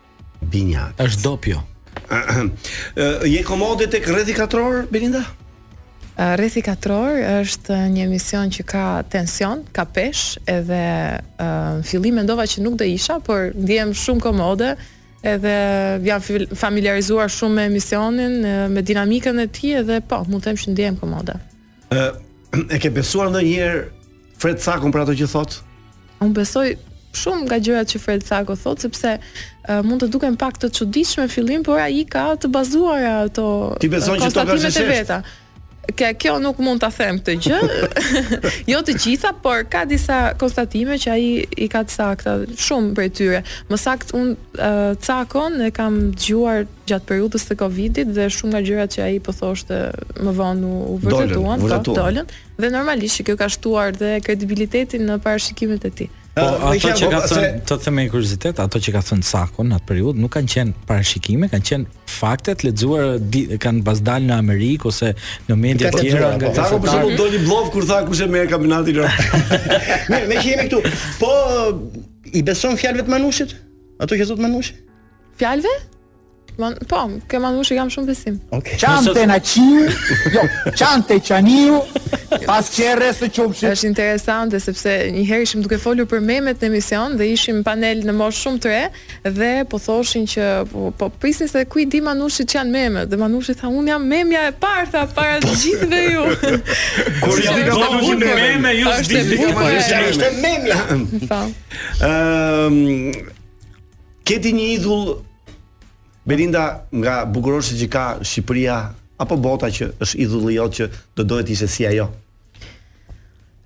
Binjakë. Është dopio. Je komode tek rrethi katror, Belinda? Rrethi katror është një emision që ka tension, ka peshë, edhe në fillim mendova që nuk do isha, por ndihem shumë komode, Edhe jam familiarizuar shumë me emisionin, me dinamikën e tij edhe po, mund të them që ndihem komode. Ë e ke besuar ndonjëherë Fred Cakon për ato që thotë? Unë besoj shumë nga gjërat që Fred Cako thotë sepse uh, mund të duken pak të çuditshme në fillim, por ai i ka të bazuara ato konstatimet e veta. Ke, jo, nuk mund ta them këtë gjë. jo të gjitha, por ka disa konstatime që ai i ka të sakta, shumë prej tyre. Më saktë un uh, Cakon e kam dëgjuar gjatë periudhës së Covidit dhe shumë nga gjërat që ai po thoshte më vonë u vërtetuan, po, dolën. Dhe normalisht që kjo ka shtuar dhe kredibilitetin në parashikimet e tij. Po uh, ato që ka thënë, se... të them me kuriozitet, ato që ka thënë Sako në atë periudhë nuk kanë qenë parashikime, kanë qenë fakte të lexuara kanë pas dalë në Amerikë ose në media të tjera nga po. Sako për shembull doli blof kur tha kush e merr kampionatin. Mirë, meqë jemi këtu. Po i beson fjalëve të Manushit? Ato që thotë Manushi? Fjalëve? Man, po, te Manushi kam shumë besim. Okay. Qanë të naqiu, jo, qanë të qaniu, pas qere së qumshit. është interesante, sepse një herë ishim duke folur për memet në emision dhe ishim panel në moshë shumë të re, dhe po thoshin që po, po prisni se ku i di Manushi çfarë janë memet, dhe Manushi tha, unë jam memja e parë, tha, para të gjithëve ju. Kur i di ka manushit meme, ju s'di ka manushit meme. Është memja. Ehm, Ke ti një idhull Belinda nga bukuroshet që ka Shqipëria apo bota që është idhulli jot që do doje të ishe si ajo?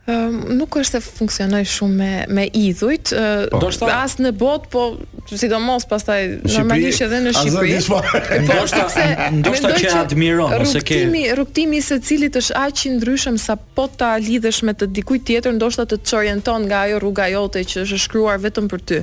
nuk është se funksionoj shumë me me idhujt, po, as në botë, po sidomos pastaj normalisht edhe në Shqipëri. Po, po ashtu se ndoshta që admiron ose ke rrugëtimi, rrugëtimi i secilit është aq i ndryshëm sa po ta lidhësh me të dikujt tjetër, ndoshta të çorienton nga ajo rruga jote që është shkruar vetëm për ty.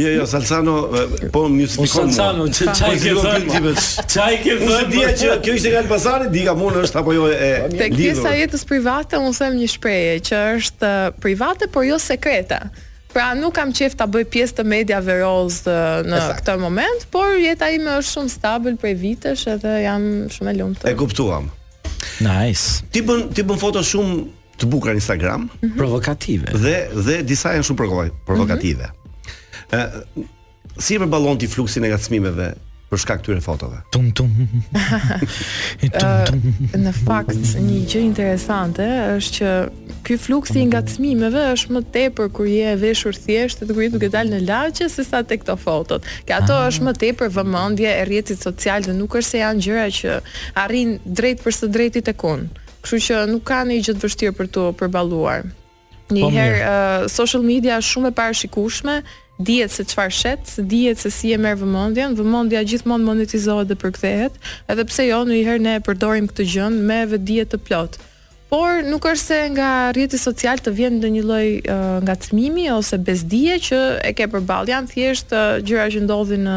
Jo, jo, Salsano, po më justifikon. Po Salsano, ça i po, ke thënë. Ça i ke thënë. Unë dija që kjo ishte nga Elbasani, s'di gjë unë është apo jo e lidhur. Tek pjesa e jetës private, unë them një shprehje që është private por jo sekrete. Pra nuk kam qejf ta bëj pjesë të mediave roz në këtë moment, por jeta ime është shumë stabil prej vitesh edhe jam shumë e lumtur. E kuptuam. Nice. Ti bën ti bën foto shumë të bukura në Instagram, mm -hmm. provokative. Dhe dhe disa janë shumë provokative. Mhm. provokative. Mm -hmm. uh, si e përballon ti fluksin e ngacmimeve për shkak të këtyre fotove. Tum tum. tum tum. Uh, në fakt, një gjë interesante është që ky fluks i ngacmimeve është më tepër kur je e veshur thjesht dhe kur je duke dalë në lagje se sa tek këto fotot. Te ato ah. është më tepër vëmendje e rrjetit social dhe nuk është se janë gjëra që arrijnë drejtpërsëdrejti tek unë. Kështu që nuk ka ndonjë gjë të vështirë për t'u përballuar. Po, Një herë uh, social media është shumë e parashikueshme, dihet se çfarë shet, dihet se si e merr vëmendjen, vëmendja gjithmonë monetizohet dhe përkthehet, edhe pse jo, ndonjëherë ne e përdorim këtë gjë me vetëdije të plotë. Por nuk është se nga rrjeti social të vjen ndonjë lloj uh, ngacmimi ose bezdie që e ke përballë, janë thjesht uh, gjëra që ndodhin në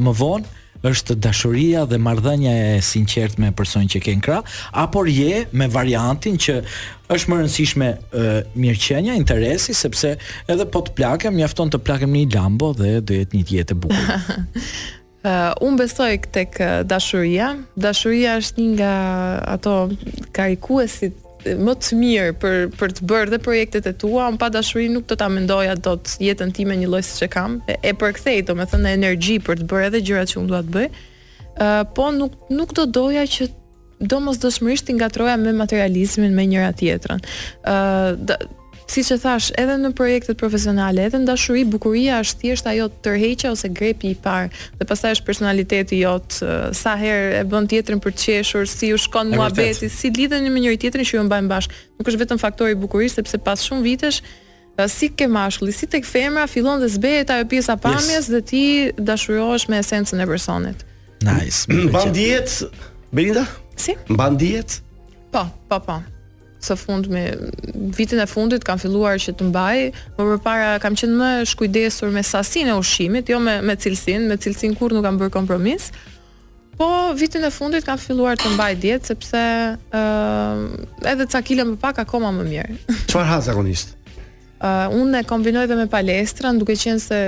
më vonë është dashuria dhe marrëdhënia e sinqertë me personin që ke në krah, apo je me variantin që është më e rëndësishme e, mirëqenia, interesi, sepse edhe po të plakem, mjafton të plakem në një lambo dhe do jetë një jetë e bukur. Uh, unë besoj tek dashuria. Dashuria është një nga ato karikuesit më të mirë për për të bërë dhe projektet e tua, unë pa dashuri nuk do ta mendoja dot jetën time një lloj siç e kam. E, e përkthej, domethënë në energji për të bërë edhe gjërat që unë dua të bëj. Ë uh, po nuk nuk do doja që domosdoshmërisht t'i ngatërroja me materializmin me njëra tjetrën. Ë uh, Siç e thashë, edhe në projektet profesionale, edhe në dashuri, bukuria është thjesht ajo tërheqja ose grepi i parë dhe pastaj është personaliteti jot, sa herë e bën tjetrin për të qeshur, si ju shkon muhabeti, si lidheni me njëri tjetrin që ju mbajnë bashkë. Nuk është vetëm faktori i bukurisë, sepse pas shumë vitesh Pra si te mashkulli, si tek femra fillon dhe zbehet ajo pjesa e pamjes dhe ti dashurohesh me esencën e personit. Nice. Mban dietë, Belinda? Si? Mban dietë? Po, po, po. së fundmi, vitin e fundit kam filluar që të mbaj, më përpara kam qenë më e shkujdesur me sasinë e ushqimit, jo me me cilësinë, me cilësinë kurrë nuk kam bërë kompromis. Po vitin e fundit kam filluar të mbaj dietë sepse ë uh, edhe ca kile më pak akoma më mirë. Çfarë ha zakonisht? Unë e kombinoj dhe me palestrën, duke qenë se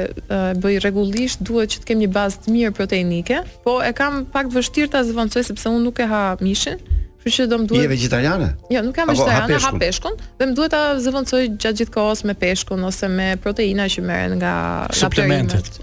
bëj rregullisht, duhet që të kem një bazë të mirë proteinike, po e kam pak të vështirë ta zëvendësoj sepse unë nuk e ha mishin. Kështu që do më duhet. Je vegetariane? Jo, nuk jam vegetariane, ha peshkun dhe më duhet ta zëvendësoj gjatë gjithë kohës me peshkun ose me proteina që merren nga suplementet.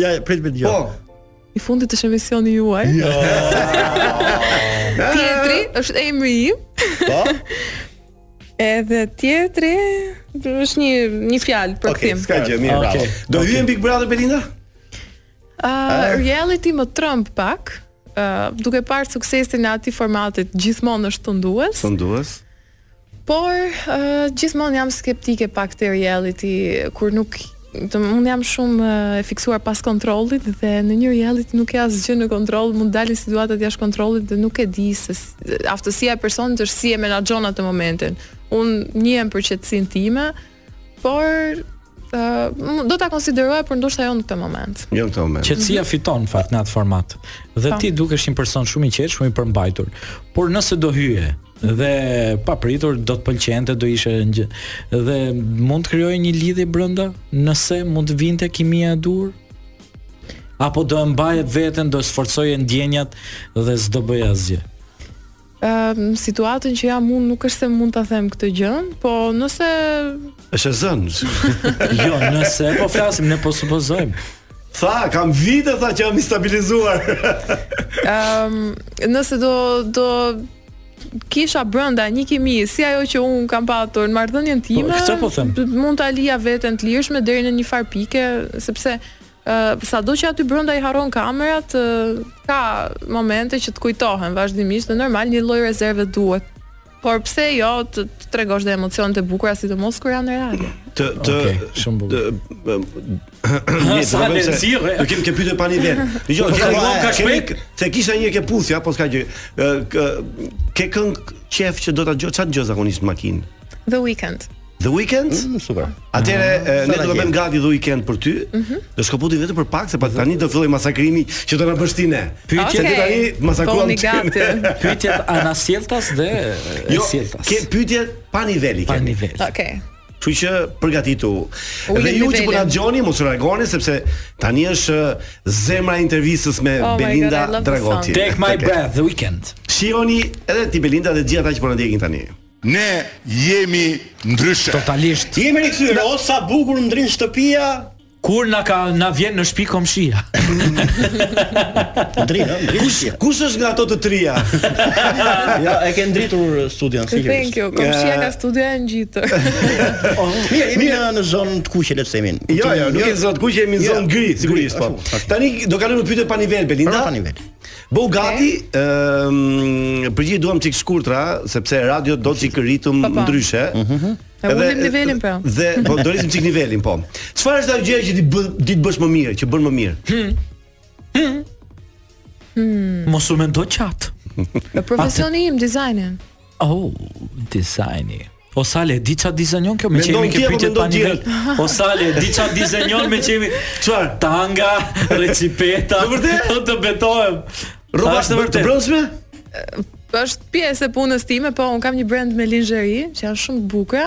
Ja, prit më dëgjo. Po. I fundit është emisioni juaj. Jo. Tjetri është emri im. Po. Edhe tjetri është një një fjalë për okay, Okej, s'ka gjë, mirë, okay. bravo. Do hyje në Big Brother Belinda? Uh, reality më tremb pak, uh, duke parë suksesin e atij formatit gjithmonë është tundues. Tundues. Por, gjithmonë jam skeptike pak te reality, kur nuk të unë jam shumë e fiksuar pas kontrollit dhe në një reality nuk ke asgjë në kontroll, mund të dalin situatat jashtë kontrollit dhe nuk e di se aftësia e personit është si e menaxhon atë momentin. Unë njihem për qetësinë time, Por uh, do ta konsideroja por ndoshta jo në këtë moment. Jo në këtë moment. Qetësia mhm. fiton në fakt në atë format. Dhe po. ti dukesh një person shumë i qetë, shumë i përmbajtur. Por nëse do hyje dhe papritur do të pëlqente, do ishe një dhe mund të krijoje një lidhje brenda, nëse mund të vinte kimia e duhur apo do e mbaje veten, do sforcoje ndjenjat dhe s'do bëje asgjë. Ëm situatën që jam unë nuk është se mund ta them këtë gjë, po nëse Është e zënë. jo, nëse po flasim ne po supozojmë. Tha, kam vite tha që jam e stabilizuar. Ëm nëse do do kisha brenda një kimi si ajo që unë kam patur në marrëdhënien po, time. Po, këtë po them. Mund ta lija veten të lirshme deri në një farë pike, sepse Sado që aty brenda i harron kamerat, ka momente që të kujtohen vazhdimisht dhe normal një lloj rezerve duhet. Por pse jo të, të tregosh dhe emocionet e bukura sidomos kur janë reale. Të të okay, shumë bukur. Sale, të thirrë. Ne jemi ke pyetje pa nivel. Dgjoj, ke një kaq shpejt. Te kisha një ke puthje apo s'ka gjë. Ke këngë qejf që do ta dëgjosh, çat dëgjon zakonisht në makinë. The Weekend. The Weekend? Mm, super. Atëherë ah, ne do të bëjmë gati The Weekend për ty. Mm -hmm. Do shkëputemi vetëm për pak se pastaj do fillojë masakrimi që do na bësh ti ne. Pyetjet okay. tani masakron ti. Pyetjet anasjelltas dhe jo, sjelltas. Te pyetje pa nivel jemi. Pa nivel. Okej. Okay. Kështu që përgatitu. Belind, dhe ju që po na dëgjoni, mos u largoni sepse tani është uh, zemra e intervistës me oh Belinda God, Dragoti. Take my okay. breath the weekend. Shijojeni edhe ti Belinda dhe gjithë ata që po na ndjekin tani. Ne jemi ndryshe. Totalisht. Jemi rikthyer, o sa bukur ndrin shtëpia. Kur na ka na vjen në shpi komshia. Ndri, ha, ndri. Kush kush është nga ato të tria? ja, e ke ndritur studion sigurisht. Thank you. Komshia nga studio e ngjitur. oh, mirë, jemi në zonë të kuqe le të themin. Jo, jo, nuk jemi jo. zonë të kuqe, jemi në zonë gri, sigurisht po. Tani do kalojmë në pyetje pa nivel, Belinda. Pa nivel. Bëhu gati, ëh, përgjigje duam çik shkurtra, sepse radio do çik ritëm Po, po. ndryshe. E ulim nivelin, pra. Dhe po do rrisim çik nivelin, po. Çfarë është ajo gjë që ti bën, di të bësh më mirë, që bën më mirë? Mos u mendo gjatë. Në profesionin im dizajnin. Oh, dizajni. O Sale, di çfarë dizajnon kjo meqë jemi ke pyetje pa nivel. O Sale, di çfarë dizajnon meqë jemi? Çfarë? Tanga, recipeta. Të vërtetë, të betohem. Rroba, vërtet. Të brendshme? Është pjesë e punës time, po unë kam një brand me lingerie që janë shumë të bukura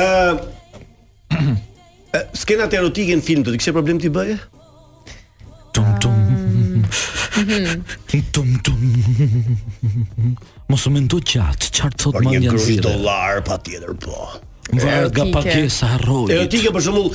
Ëh. Skenat erotike në film do të kishe problem t'i bëje? Tum tum. Tum tum. Mos u mendo gjatë, çat thotë mendja. Një dollar patjetër po. Vërga pakesa rrojit. Erotike për shembull,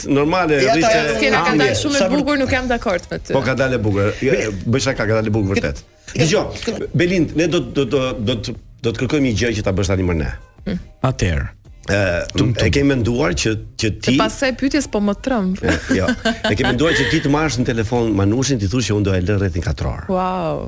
Normale ishte. Ja, ja, ja, ja, shumë e bukur, nuk jam dakord me ty. Po ka dalë bukur. Jo, jo, besa ka dalë bukur vërtet. Dgjoj. Belind, ne do do do do të do të kërkojmë një gjë që ta bësh tani me ne. Hm. Atëherë. Ë, e kemi menduar që që ti Pas asaj pyetjes po më tremb. Jo. E kemi menduar që ti të marrësh në telefon Manushin t'i thush që unë do e lë rrethin katror. Wow.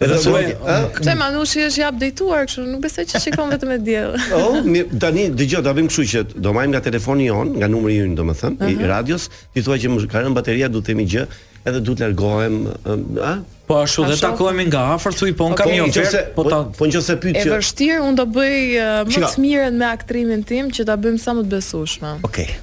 Edhe se lloj, ë? Pse Manushi është i updateuar kështu, nuk besoj që shikon vetëm E diell. Oh, mirë, tani dëgjoj, ta bëjmë kështu që do marrim nga telefoni jonë, nga numri ynë, domethënë, uh -huh. i radios, t'i thuash që më ka rënë bateria, du të them një gjë, edhe do të largohem, ë? Po ashtu dhe takohemi nga afër, thuj po unë okay, kam ofertë, nëse po ta po nëse pyet që e vështirë, unë do bëj uh, më të mirën me aktrimin tim që ta bëjmë sa më të besueshme. Okej. Okay.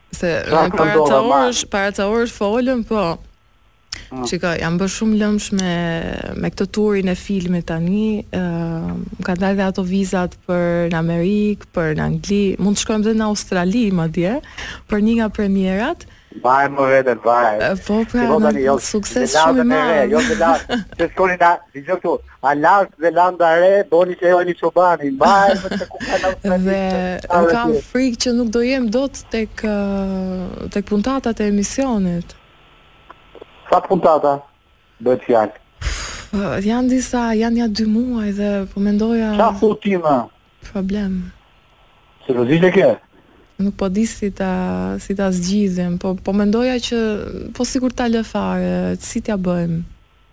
Se para ca orësh, para ca orësh folëm, po. Mm. Shiko, jam bërë shumë lëmsh me me këtë turin e filmit tani. Ëm, uh, më kanë dalë dhe ato vizat për në Amerikë, për në Angli, mund të shkojmë edhe në Australi madje, për një nga premierat. Vaj medet vaj. Po pra, si tani, jo, sukses shumë i madh. Jo, vetë. Të shkoni na, dëgjo këtu. A, a Zelanda e Re, boni që joni çobani. Mbaj më të kuqan Australisë. Dhe unë kam frikë që nuk do jem dot tek tek puntatat e emisionit. Sa puntata bëhet fjalë? Janë disa, janë nja dy muaj dhe po mendoja... Ça thua ti më? Problem. Se do zishe ke? Nuk po di si ta, si ta zgjidhim, po, po mendoja që po sikur ta lë fare, si t'ia bëjmë?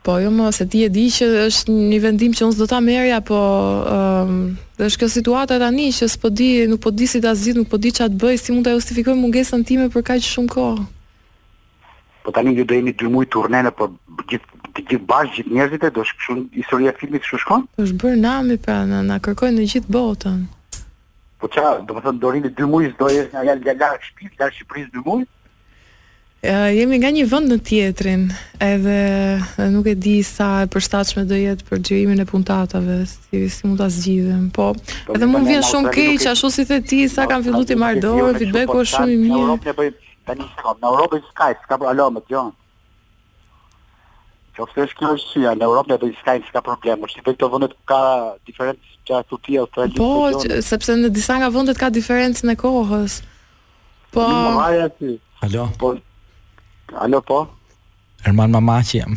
Po jo më se ti e di që është një vendim që unë s'do ta merrja, po ë um, dhe është kjo situata tani që s'po di, nuk po di si ta zgjidh, nuk po di ça të bëj, si mund ta justifikoj mungesën time për kaq shumë kohë. Po tani ju do jeni dy muaj turne, po gjithë të gjithë bashkë, gjithë njerëzit edhe kështu historia e filmit kështu shkon? Po është bërë nami pra, na, na kërkojnë në gjithë botën. Po ça, domethënë, do rrini dy muj, s'do jesh nga jallë gjallarë shpirë, gjallarë Shqipërisë dy muj? Jemi nga një vend në tjetrin, edhe nuk e di sa e përshtatshme do jetë për xhirimin e puntatave, si si mund ta zgjidhim. Po, po edhe mua më vjen shumë keq, ashtu si the ti, sa kam filluar të marr dorë, feedbacku është shumë i mirë. Në Europë e bëjmë tani një sekondë, në Europë me Skype, s'ka alo më dëgjon. Qoftë është kjo është syja, në Europë e bëjmë Skype, s'ka problem, është i bëjnë të vëndet ka diferencë që a të tijë, të Po, që, sepse në disa nga vëndet ka diferencën e kohës. Po... Në më hajë aty. Alo? Po, alo po? Ermal Mamaqi jam.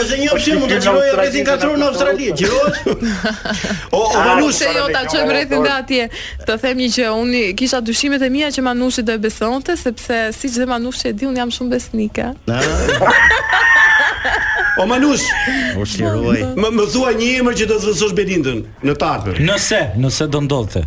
Është një opsion mund të xhirojmë Rrethin Katror në Australi, xhirohet. O o ah, Manush, se jo ta çojmë rrethin dhe atje. Të them një gjë, unë kisha dyshimet e mia që Manushi do e besonte se sepse siç dhe Manushi e di, unë jam shumë besnike. O Manush, o shiroj. Më më thua një emër që do zëvendësosh Belindën në tarpë. Nëse, nëse do ndodhte.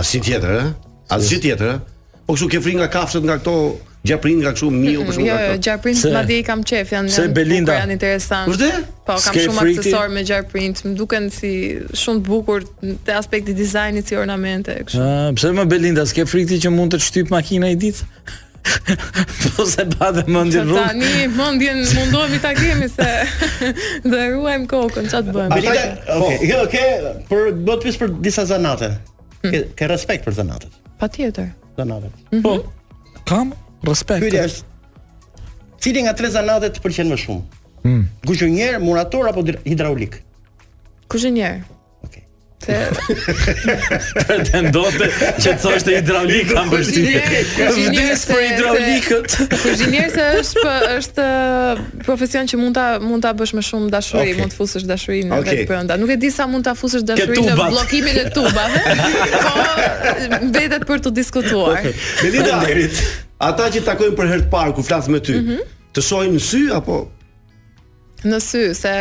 Asnjë tjetër, ë? Asgjë tjetër, ë? Po kështu ke frikë nga kafshët, nga këto gjarprinjtë nga kështu miu për shembull. Jo, jo, gjarprinjtë madje i kam qejf, janë se Belinda janë interesant. Është? Po, kam shumë aksesorë me gjarprinj, më duken si shumë të bukur te aspekti i dizajnit si ornamente kështu. Ëh, pse më Belinda, s'ke frikë ti që mund të shtypë makina një ditë? Po se pate mëndjen rrugës. Tani mëndjen mundohemi ta kemi se do e ruajmë kokën, ça të bëjmë. Belinda, po. okay, jo, po do të pyes për disa zanate. Hmm. Ke, ke respekt për zanatet. Patjetër. Zanatet. Mhm. Po. Kam respekt. Pyetja është Cili nga tre zanatet të pëlqen më shumë? Mm. Kuzhinier, murator apo hidraulik? Kuzhinier. Pretendonte që të thoshte hidraulik kam përshtypje. Vdes për hidraulikët. Kuzhinier se është për, është uh, profesion që mund ta mund ta bësh me shumë dashuri, okay. mund të fusësh dashuri në okay. vetë brenda. Nuk e di sa mund ta fusësh dashuri në bllokimin e tubave. po mbetet për të diskutuar. Okay. Melinda, ata që të takojnë për herë të parë kur flasin me ty, mm -hmm. të shohin në sy apo në sy, se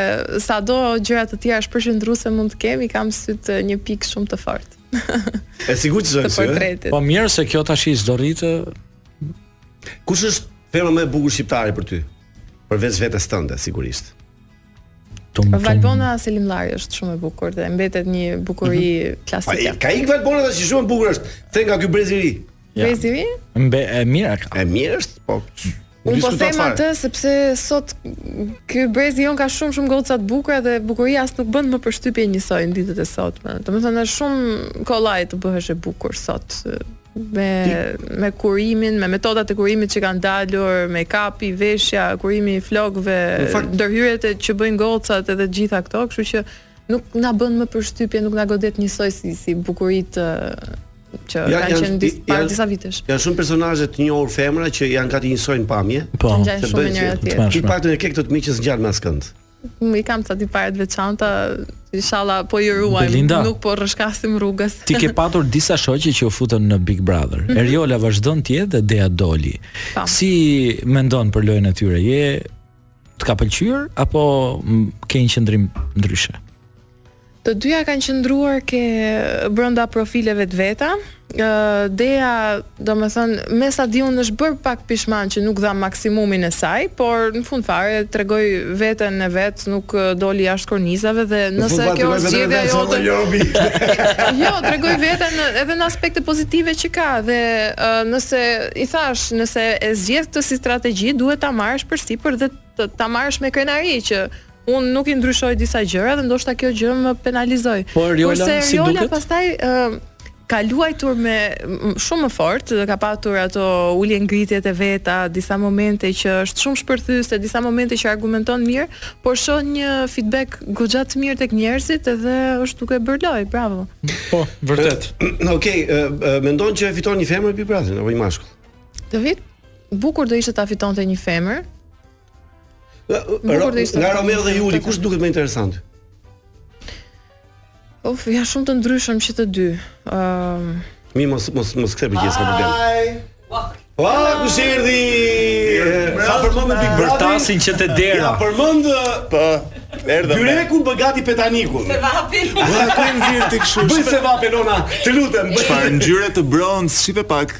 sado gjëra të tjera shpërqendruese mund të kem, i kam sytë një pikë shumë të fortë. E sigurt që është sy, e? Po mirë se kjo tash i zdo rritë. Kush është femra më e bukur shqiptare për ty? Përveç vetes tënde, sigurisht. Tum, tum. Valbona Selimllari është shumë e bukur dhe mbetet një bukuri mm -hmm. klasike. Pa, ka ik Valbona edhe pse shumë e bukur është, thuaj nga ky brezi i ri. Ja. Brezi i ri? Mbe, e mirë ka. E mirë është, po. Unë po them atë sepse sot ky brezi jonë ka shumë shumë goca të bukura dhe bukuria as nuk bën më përshtypje njësoj në ditët e sotme. Domethënë është shumë kollaj të bëhesh e bukur sot me me kurimin, me metodat e kurimit që kanë dalur, make-up-i, veshja, kurimi i flokëve, ndërhyrjet që bëjnë gocat edhe të gjitha këto, kështu që nuk na bën më përshtypje, nuk na godet njësoj si si bukuritë që ja, kanë qenë dis, para disa vitesh. Janë shumë personazhe të njohur femra që janë gati njësoj në pamje. Po, ngjajnë shumë njëra-tjetrës. Ti të paktën e ke këtë të mirë që s'ngjan me askënd. Unë i kam ca tipare të veçanta, inshallah po i ruajmë, Melinda, nuk po rrëshkasim rrugës. Ti ke patur disa shoqe që u futën në Big Brother. Mm -hmm. Eriola vazhdon të jetë dhe Dea doli. Po. Si mendon për lojën e tyre? Je Të ka pëlqyer apo ke një qëndrim ndryshe? Të dyja kanë qëndruar te brenda profileve të veta. Ë Dea, domethënë, me sa di unë është bërë pak pishman që nuk dha maksimumin e saj, por në fund fare tregoi veten e vet, nuk doli jashtë kornizave dhe nëse kjo është zgjedhja jote. Jo, jo tregoi veten edhe në aspekte pozitive që ka dhe uh, nëse I thashë, nëse e zgjedh këtë si strategji, duhet ta marrësh përsipër dhe ta marrësh me krenari që unë nuk i ndryshoj disa gjëra dhe ndoshta kjo gjë më penalizoi. Po Eriola, Kurse, si Eriola, duket? pastaj uh, ka luajtur me shumë më fort, ka patur ato ulje ngritjet e veta, disa momente që është shumë shpërthyese, disa momente që argumenton mirë, Po shoh një feedback goxha të mirë tek njerëzit dhe është duke bërë lojë, bravo. Po, vërtet. Okej, okay, uh, mendon që e fiton një femër Big Brother apo një mashkull? Sivjet bukur do ishte ta fitonte një femër. Bukur do ishte. Nga Romeo dhe Juli, kush të duket më interesant? Uf, janë shumë të ndryshëm që të dy. Ëm um... Mimoza, mos mos kthe për gjithë problem. Ua, ku si erdhi? Sa përmend Big Brother-si që te dera. Ja përmend po erdhëm. Byrekun po gati petanikun. Se vapi. Ua, ku nxihe ti kështu? Bëj se vapi Lona, të lutem. Çfarë ngjyre të bronzt, shipe pak.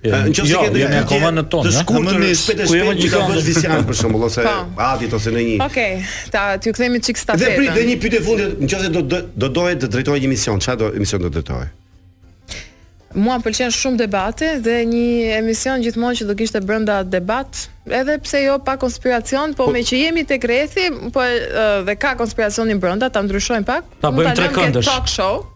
Në qoftë se ke dëgjuar akoma në tonë, të shkurtër, në shpejt e shpejt që ka bërë Visian për shembull ose Adit ose në një. Okej, ta t'ju kthemi një çik stafetën. Dhe prit dhe një pyetje e fundit, në qoftë se do do doje të drejtoje një emision, çfarë do emision do të drejtoje? Mua më pëlqen shumë debati dhe një emision gjithmonë që do kishte brenda debat, edhe pse jo pak konspiracion, po, po meqë jemi tek rrethi, po dhe ka konspiracionin brenda, ta ndryshojmë pak. Ta bëjmë trekëndësh. Talk show.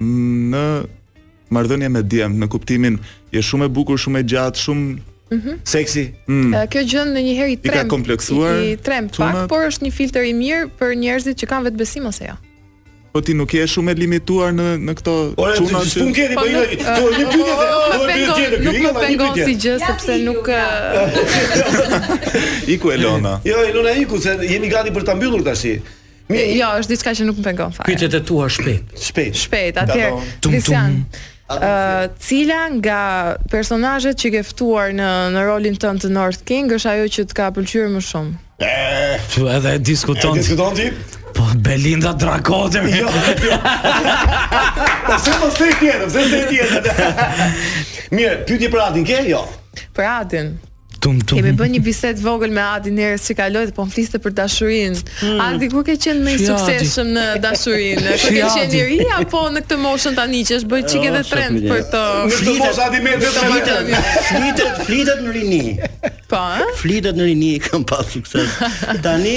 në marrëdhënie me djem, në kuptimin je shumë e bukur, shumë e gjatë, shumë mm -hmm. seksi. Mm. Kjo gjë ndonjëherë i tremb. I ka kompleksuar. I, i tremb pak, por është një filtër i mirë për njerëzit që kanë vetëbesim ose jo. Ja. Po ti nuk je shumë e limituar në në këto çuna që nuk keni po bëj. Po, po një pyetje, po një pyetje tjetër. Nuk më pengon si gjë sepse nuk iku Elona. Jo, Elona iku se jemi gati për ta mbyllur tash. Mirë, jo, është diçka që nuk më pengon fare. Pyetjet e tua shpejt. Shpejt. Shpejt, atëherë Kristian. Uh, cila nga personazhet që ke ftuar në në rolin tënd të North King është ajo që të ka pëlqyer më shumë? Ëh, edhe diskuton. Diskuton ti? Po Belinda Dragoti. Jo. Po se mos e tjetër, se e tjetër. Mirë, pyetje për Adin ke? Jo. Për Adin. Tum, tum. Kemi bërë një bisedë të vogël me Adin herës që kaloi dhe po më fliste për dashurinë. Hmm. Adi kur ke qenë më i suksesshëm në dashuri? Kur ke qenë i ri apo në këtë moshën tani që është bërë një çikë dhe trend për të Në moshë Adi me vetë më Flitet, flitet në rini. Po, ë? Flitet në rini kam pas sukses. Tani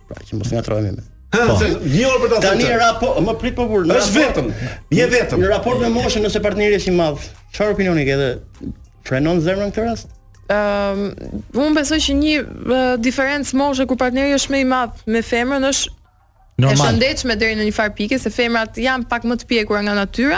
Pra që mos ngatrohemi me. Ha, po. një orë për ta thënë. Tani ra po, më prit po burr. Është vetëm. Je vetëm. Në raport me moshën nëse partneri është i madh, çfarë opinioni ke dhe e frenon zemrën në këtë rast? Ëm, um, unë besoj që një uh, diferencë moshe kur partneri është më i madh me femrën është Normal. E shëndetshme deri në njëfarë pike se femrat janë pak më të pjekura nga natyra,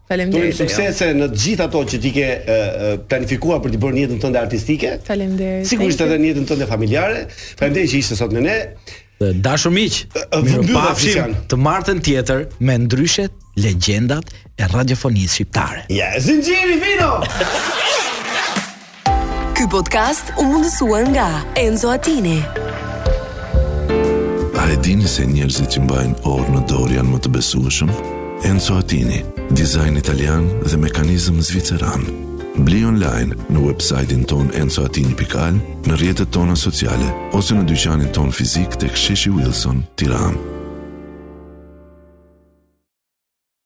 Faleminderit. Të urojmë suksese në të gjitha ato që ti ke planifikuar për të bërë në jetën tënde artistike. Faleminderit. Sigurisht edhe në jetën tënde familjare. Faleminderit që ishe sot me ne. Të dashur miq, u pafshim të martën tjetër me një ndër legjendat e radiofonisë shqiptare. Ja, zinxhiri vino. Ky podcast u mundësua nga Enzo Attini. A e dini se njerëzit që mbajnë orë në dorë janë më të besueshëm? Enzo Attini, dizajn italian dhe mekanizëm zviceran. Bli online në website-in tonë enzoattini.al, në rrjetet tona sociale, ose në dyqanin tonë fizik tek sheshi Wilson, Tiranë.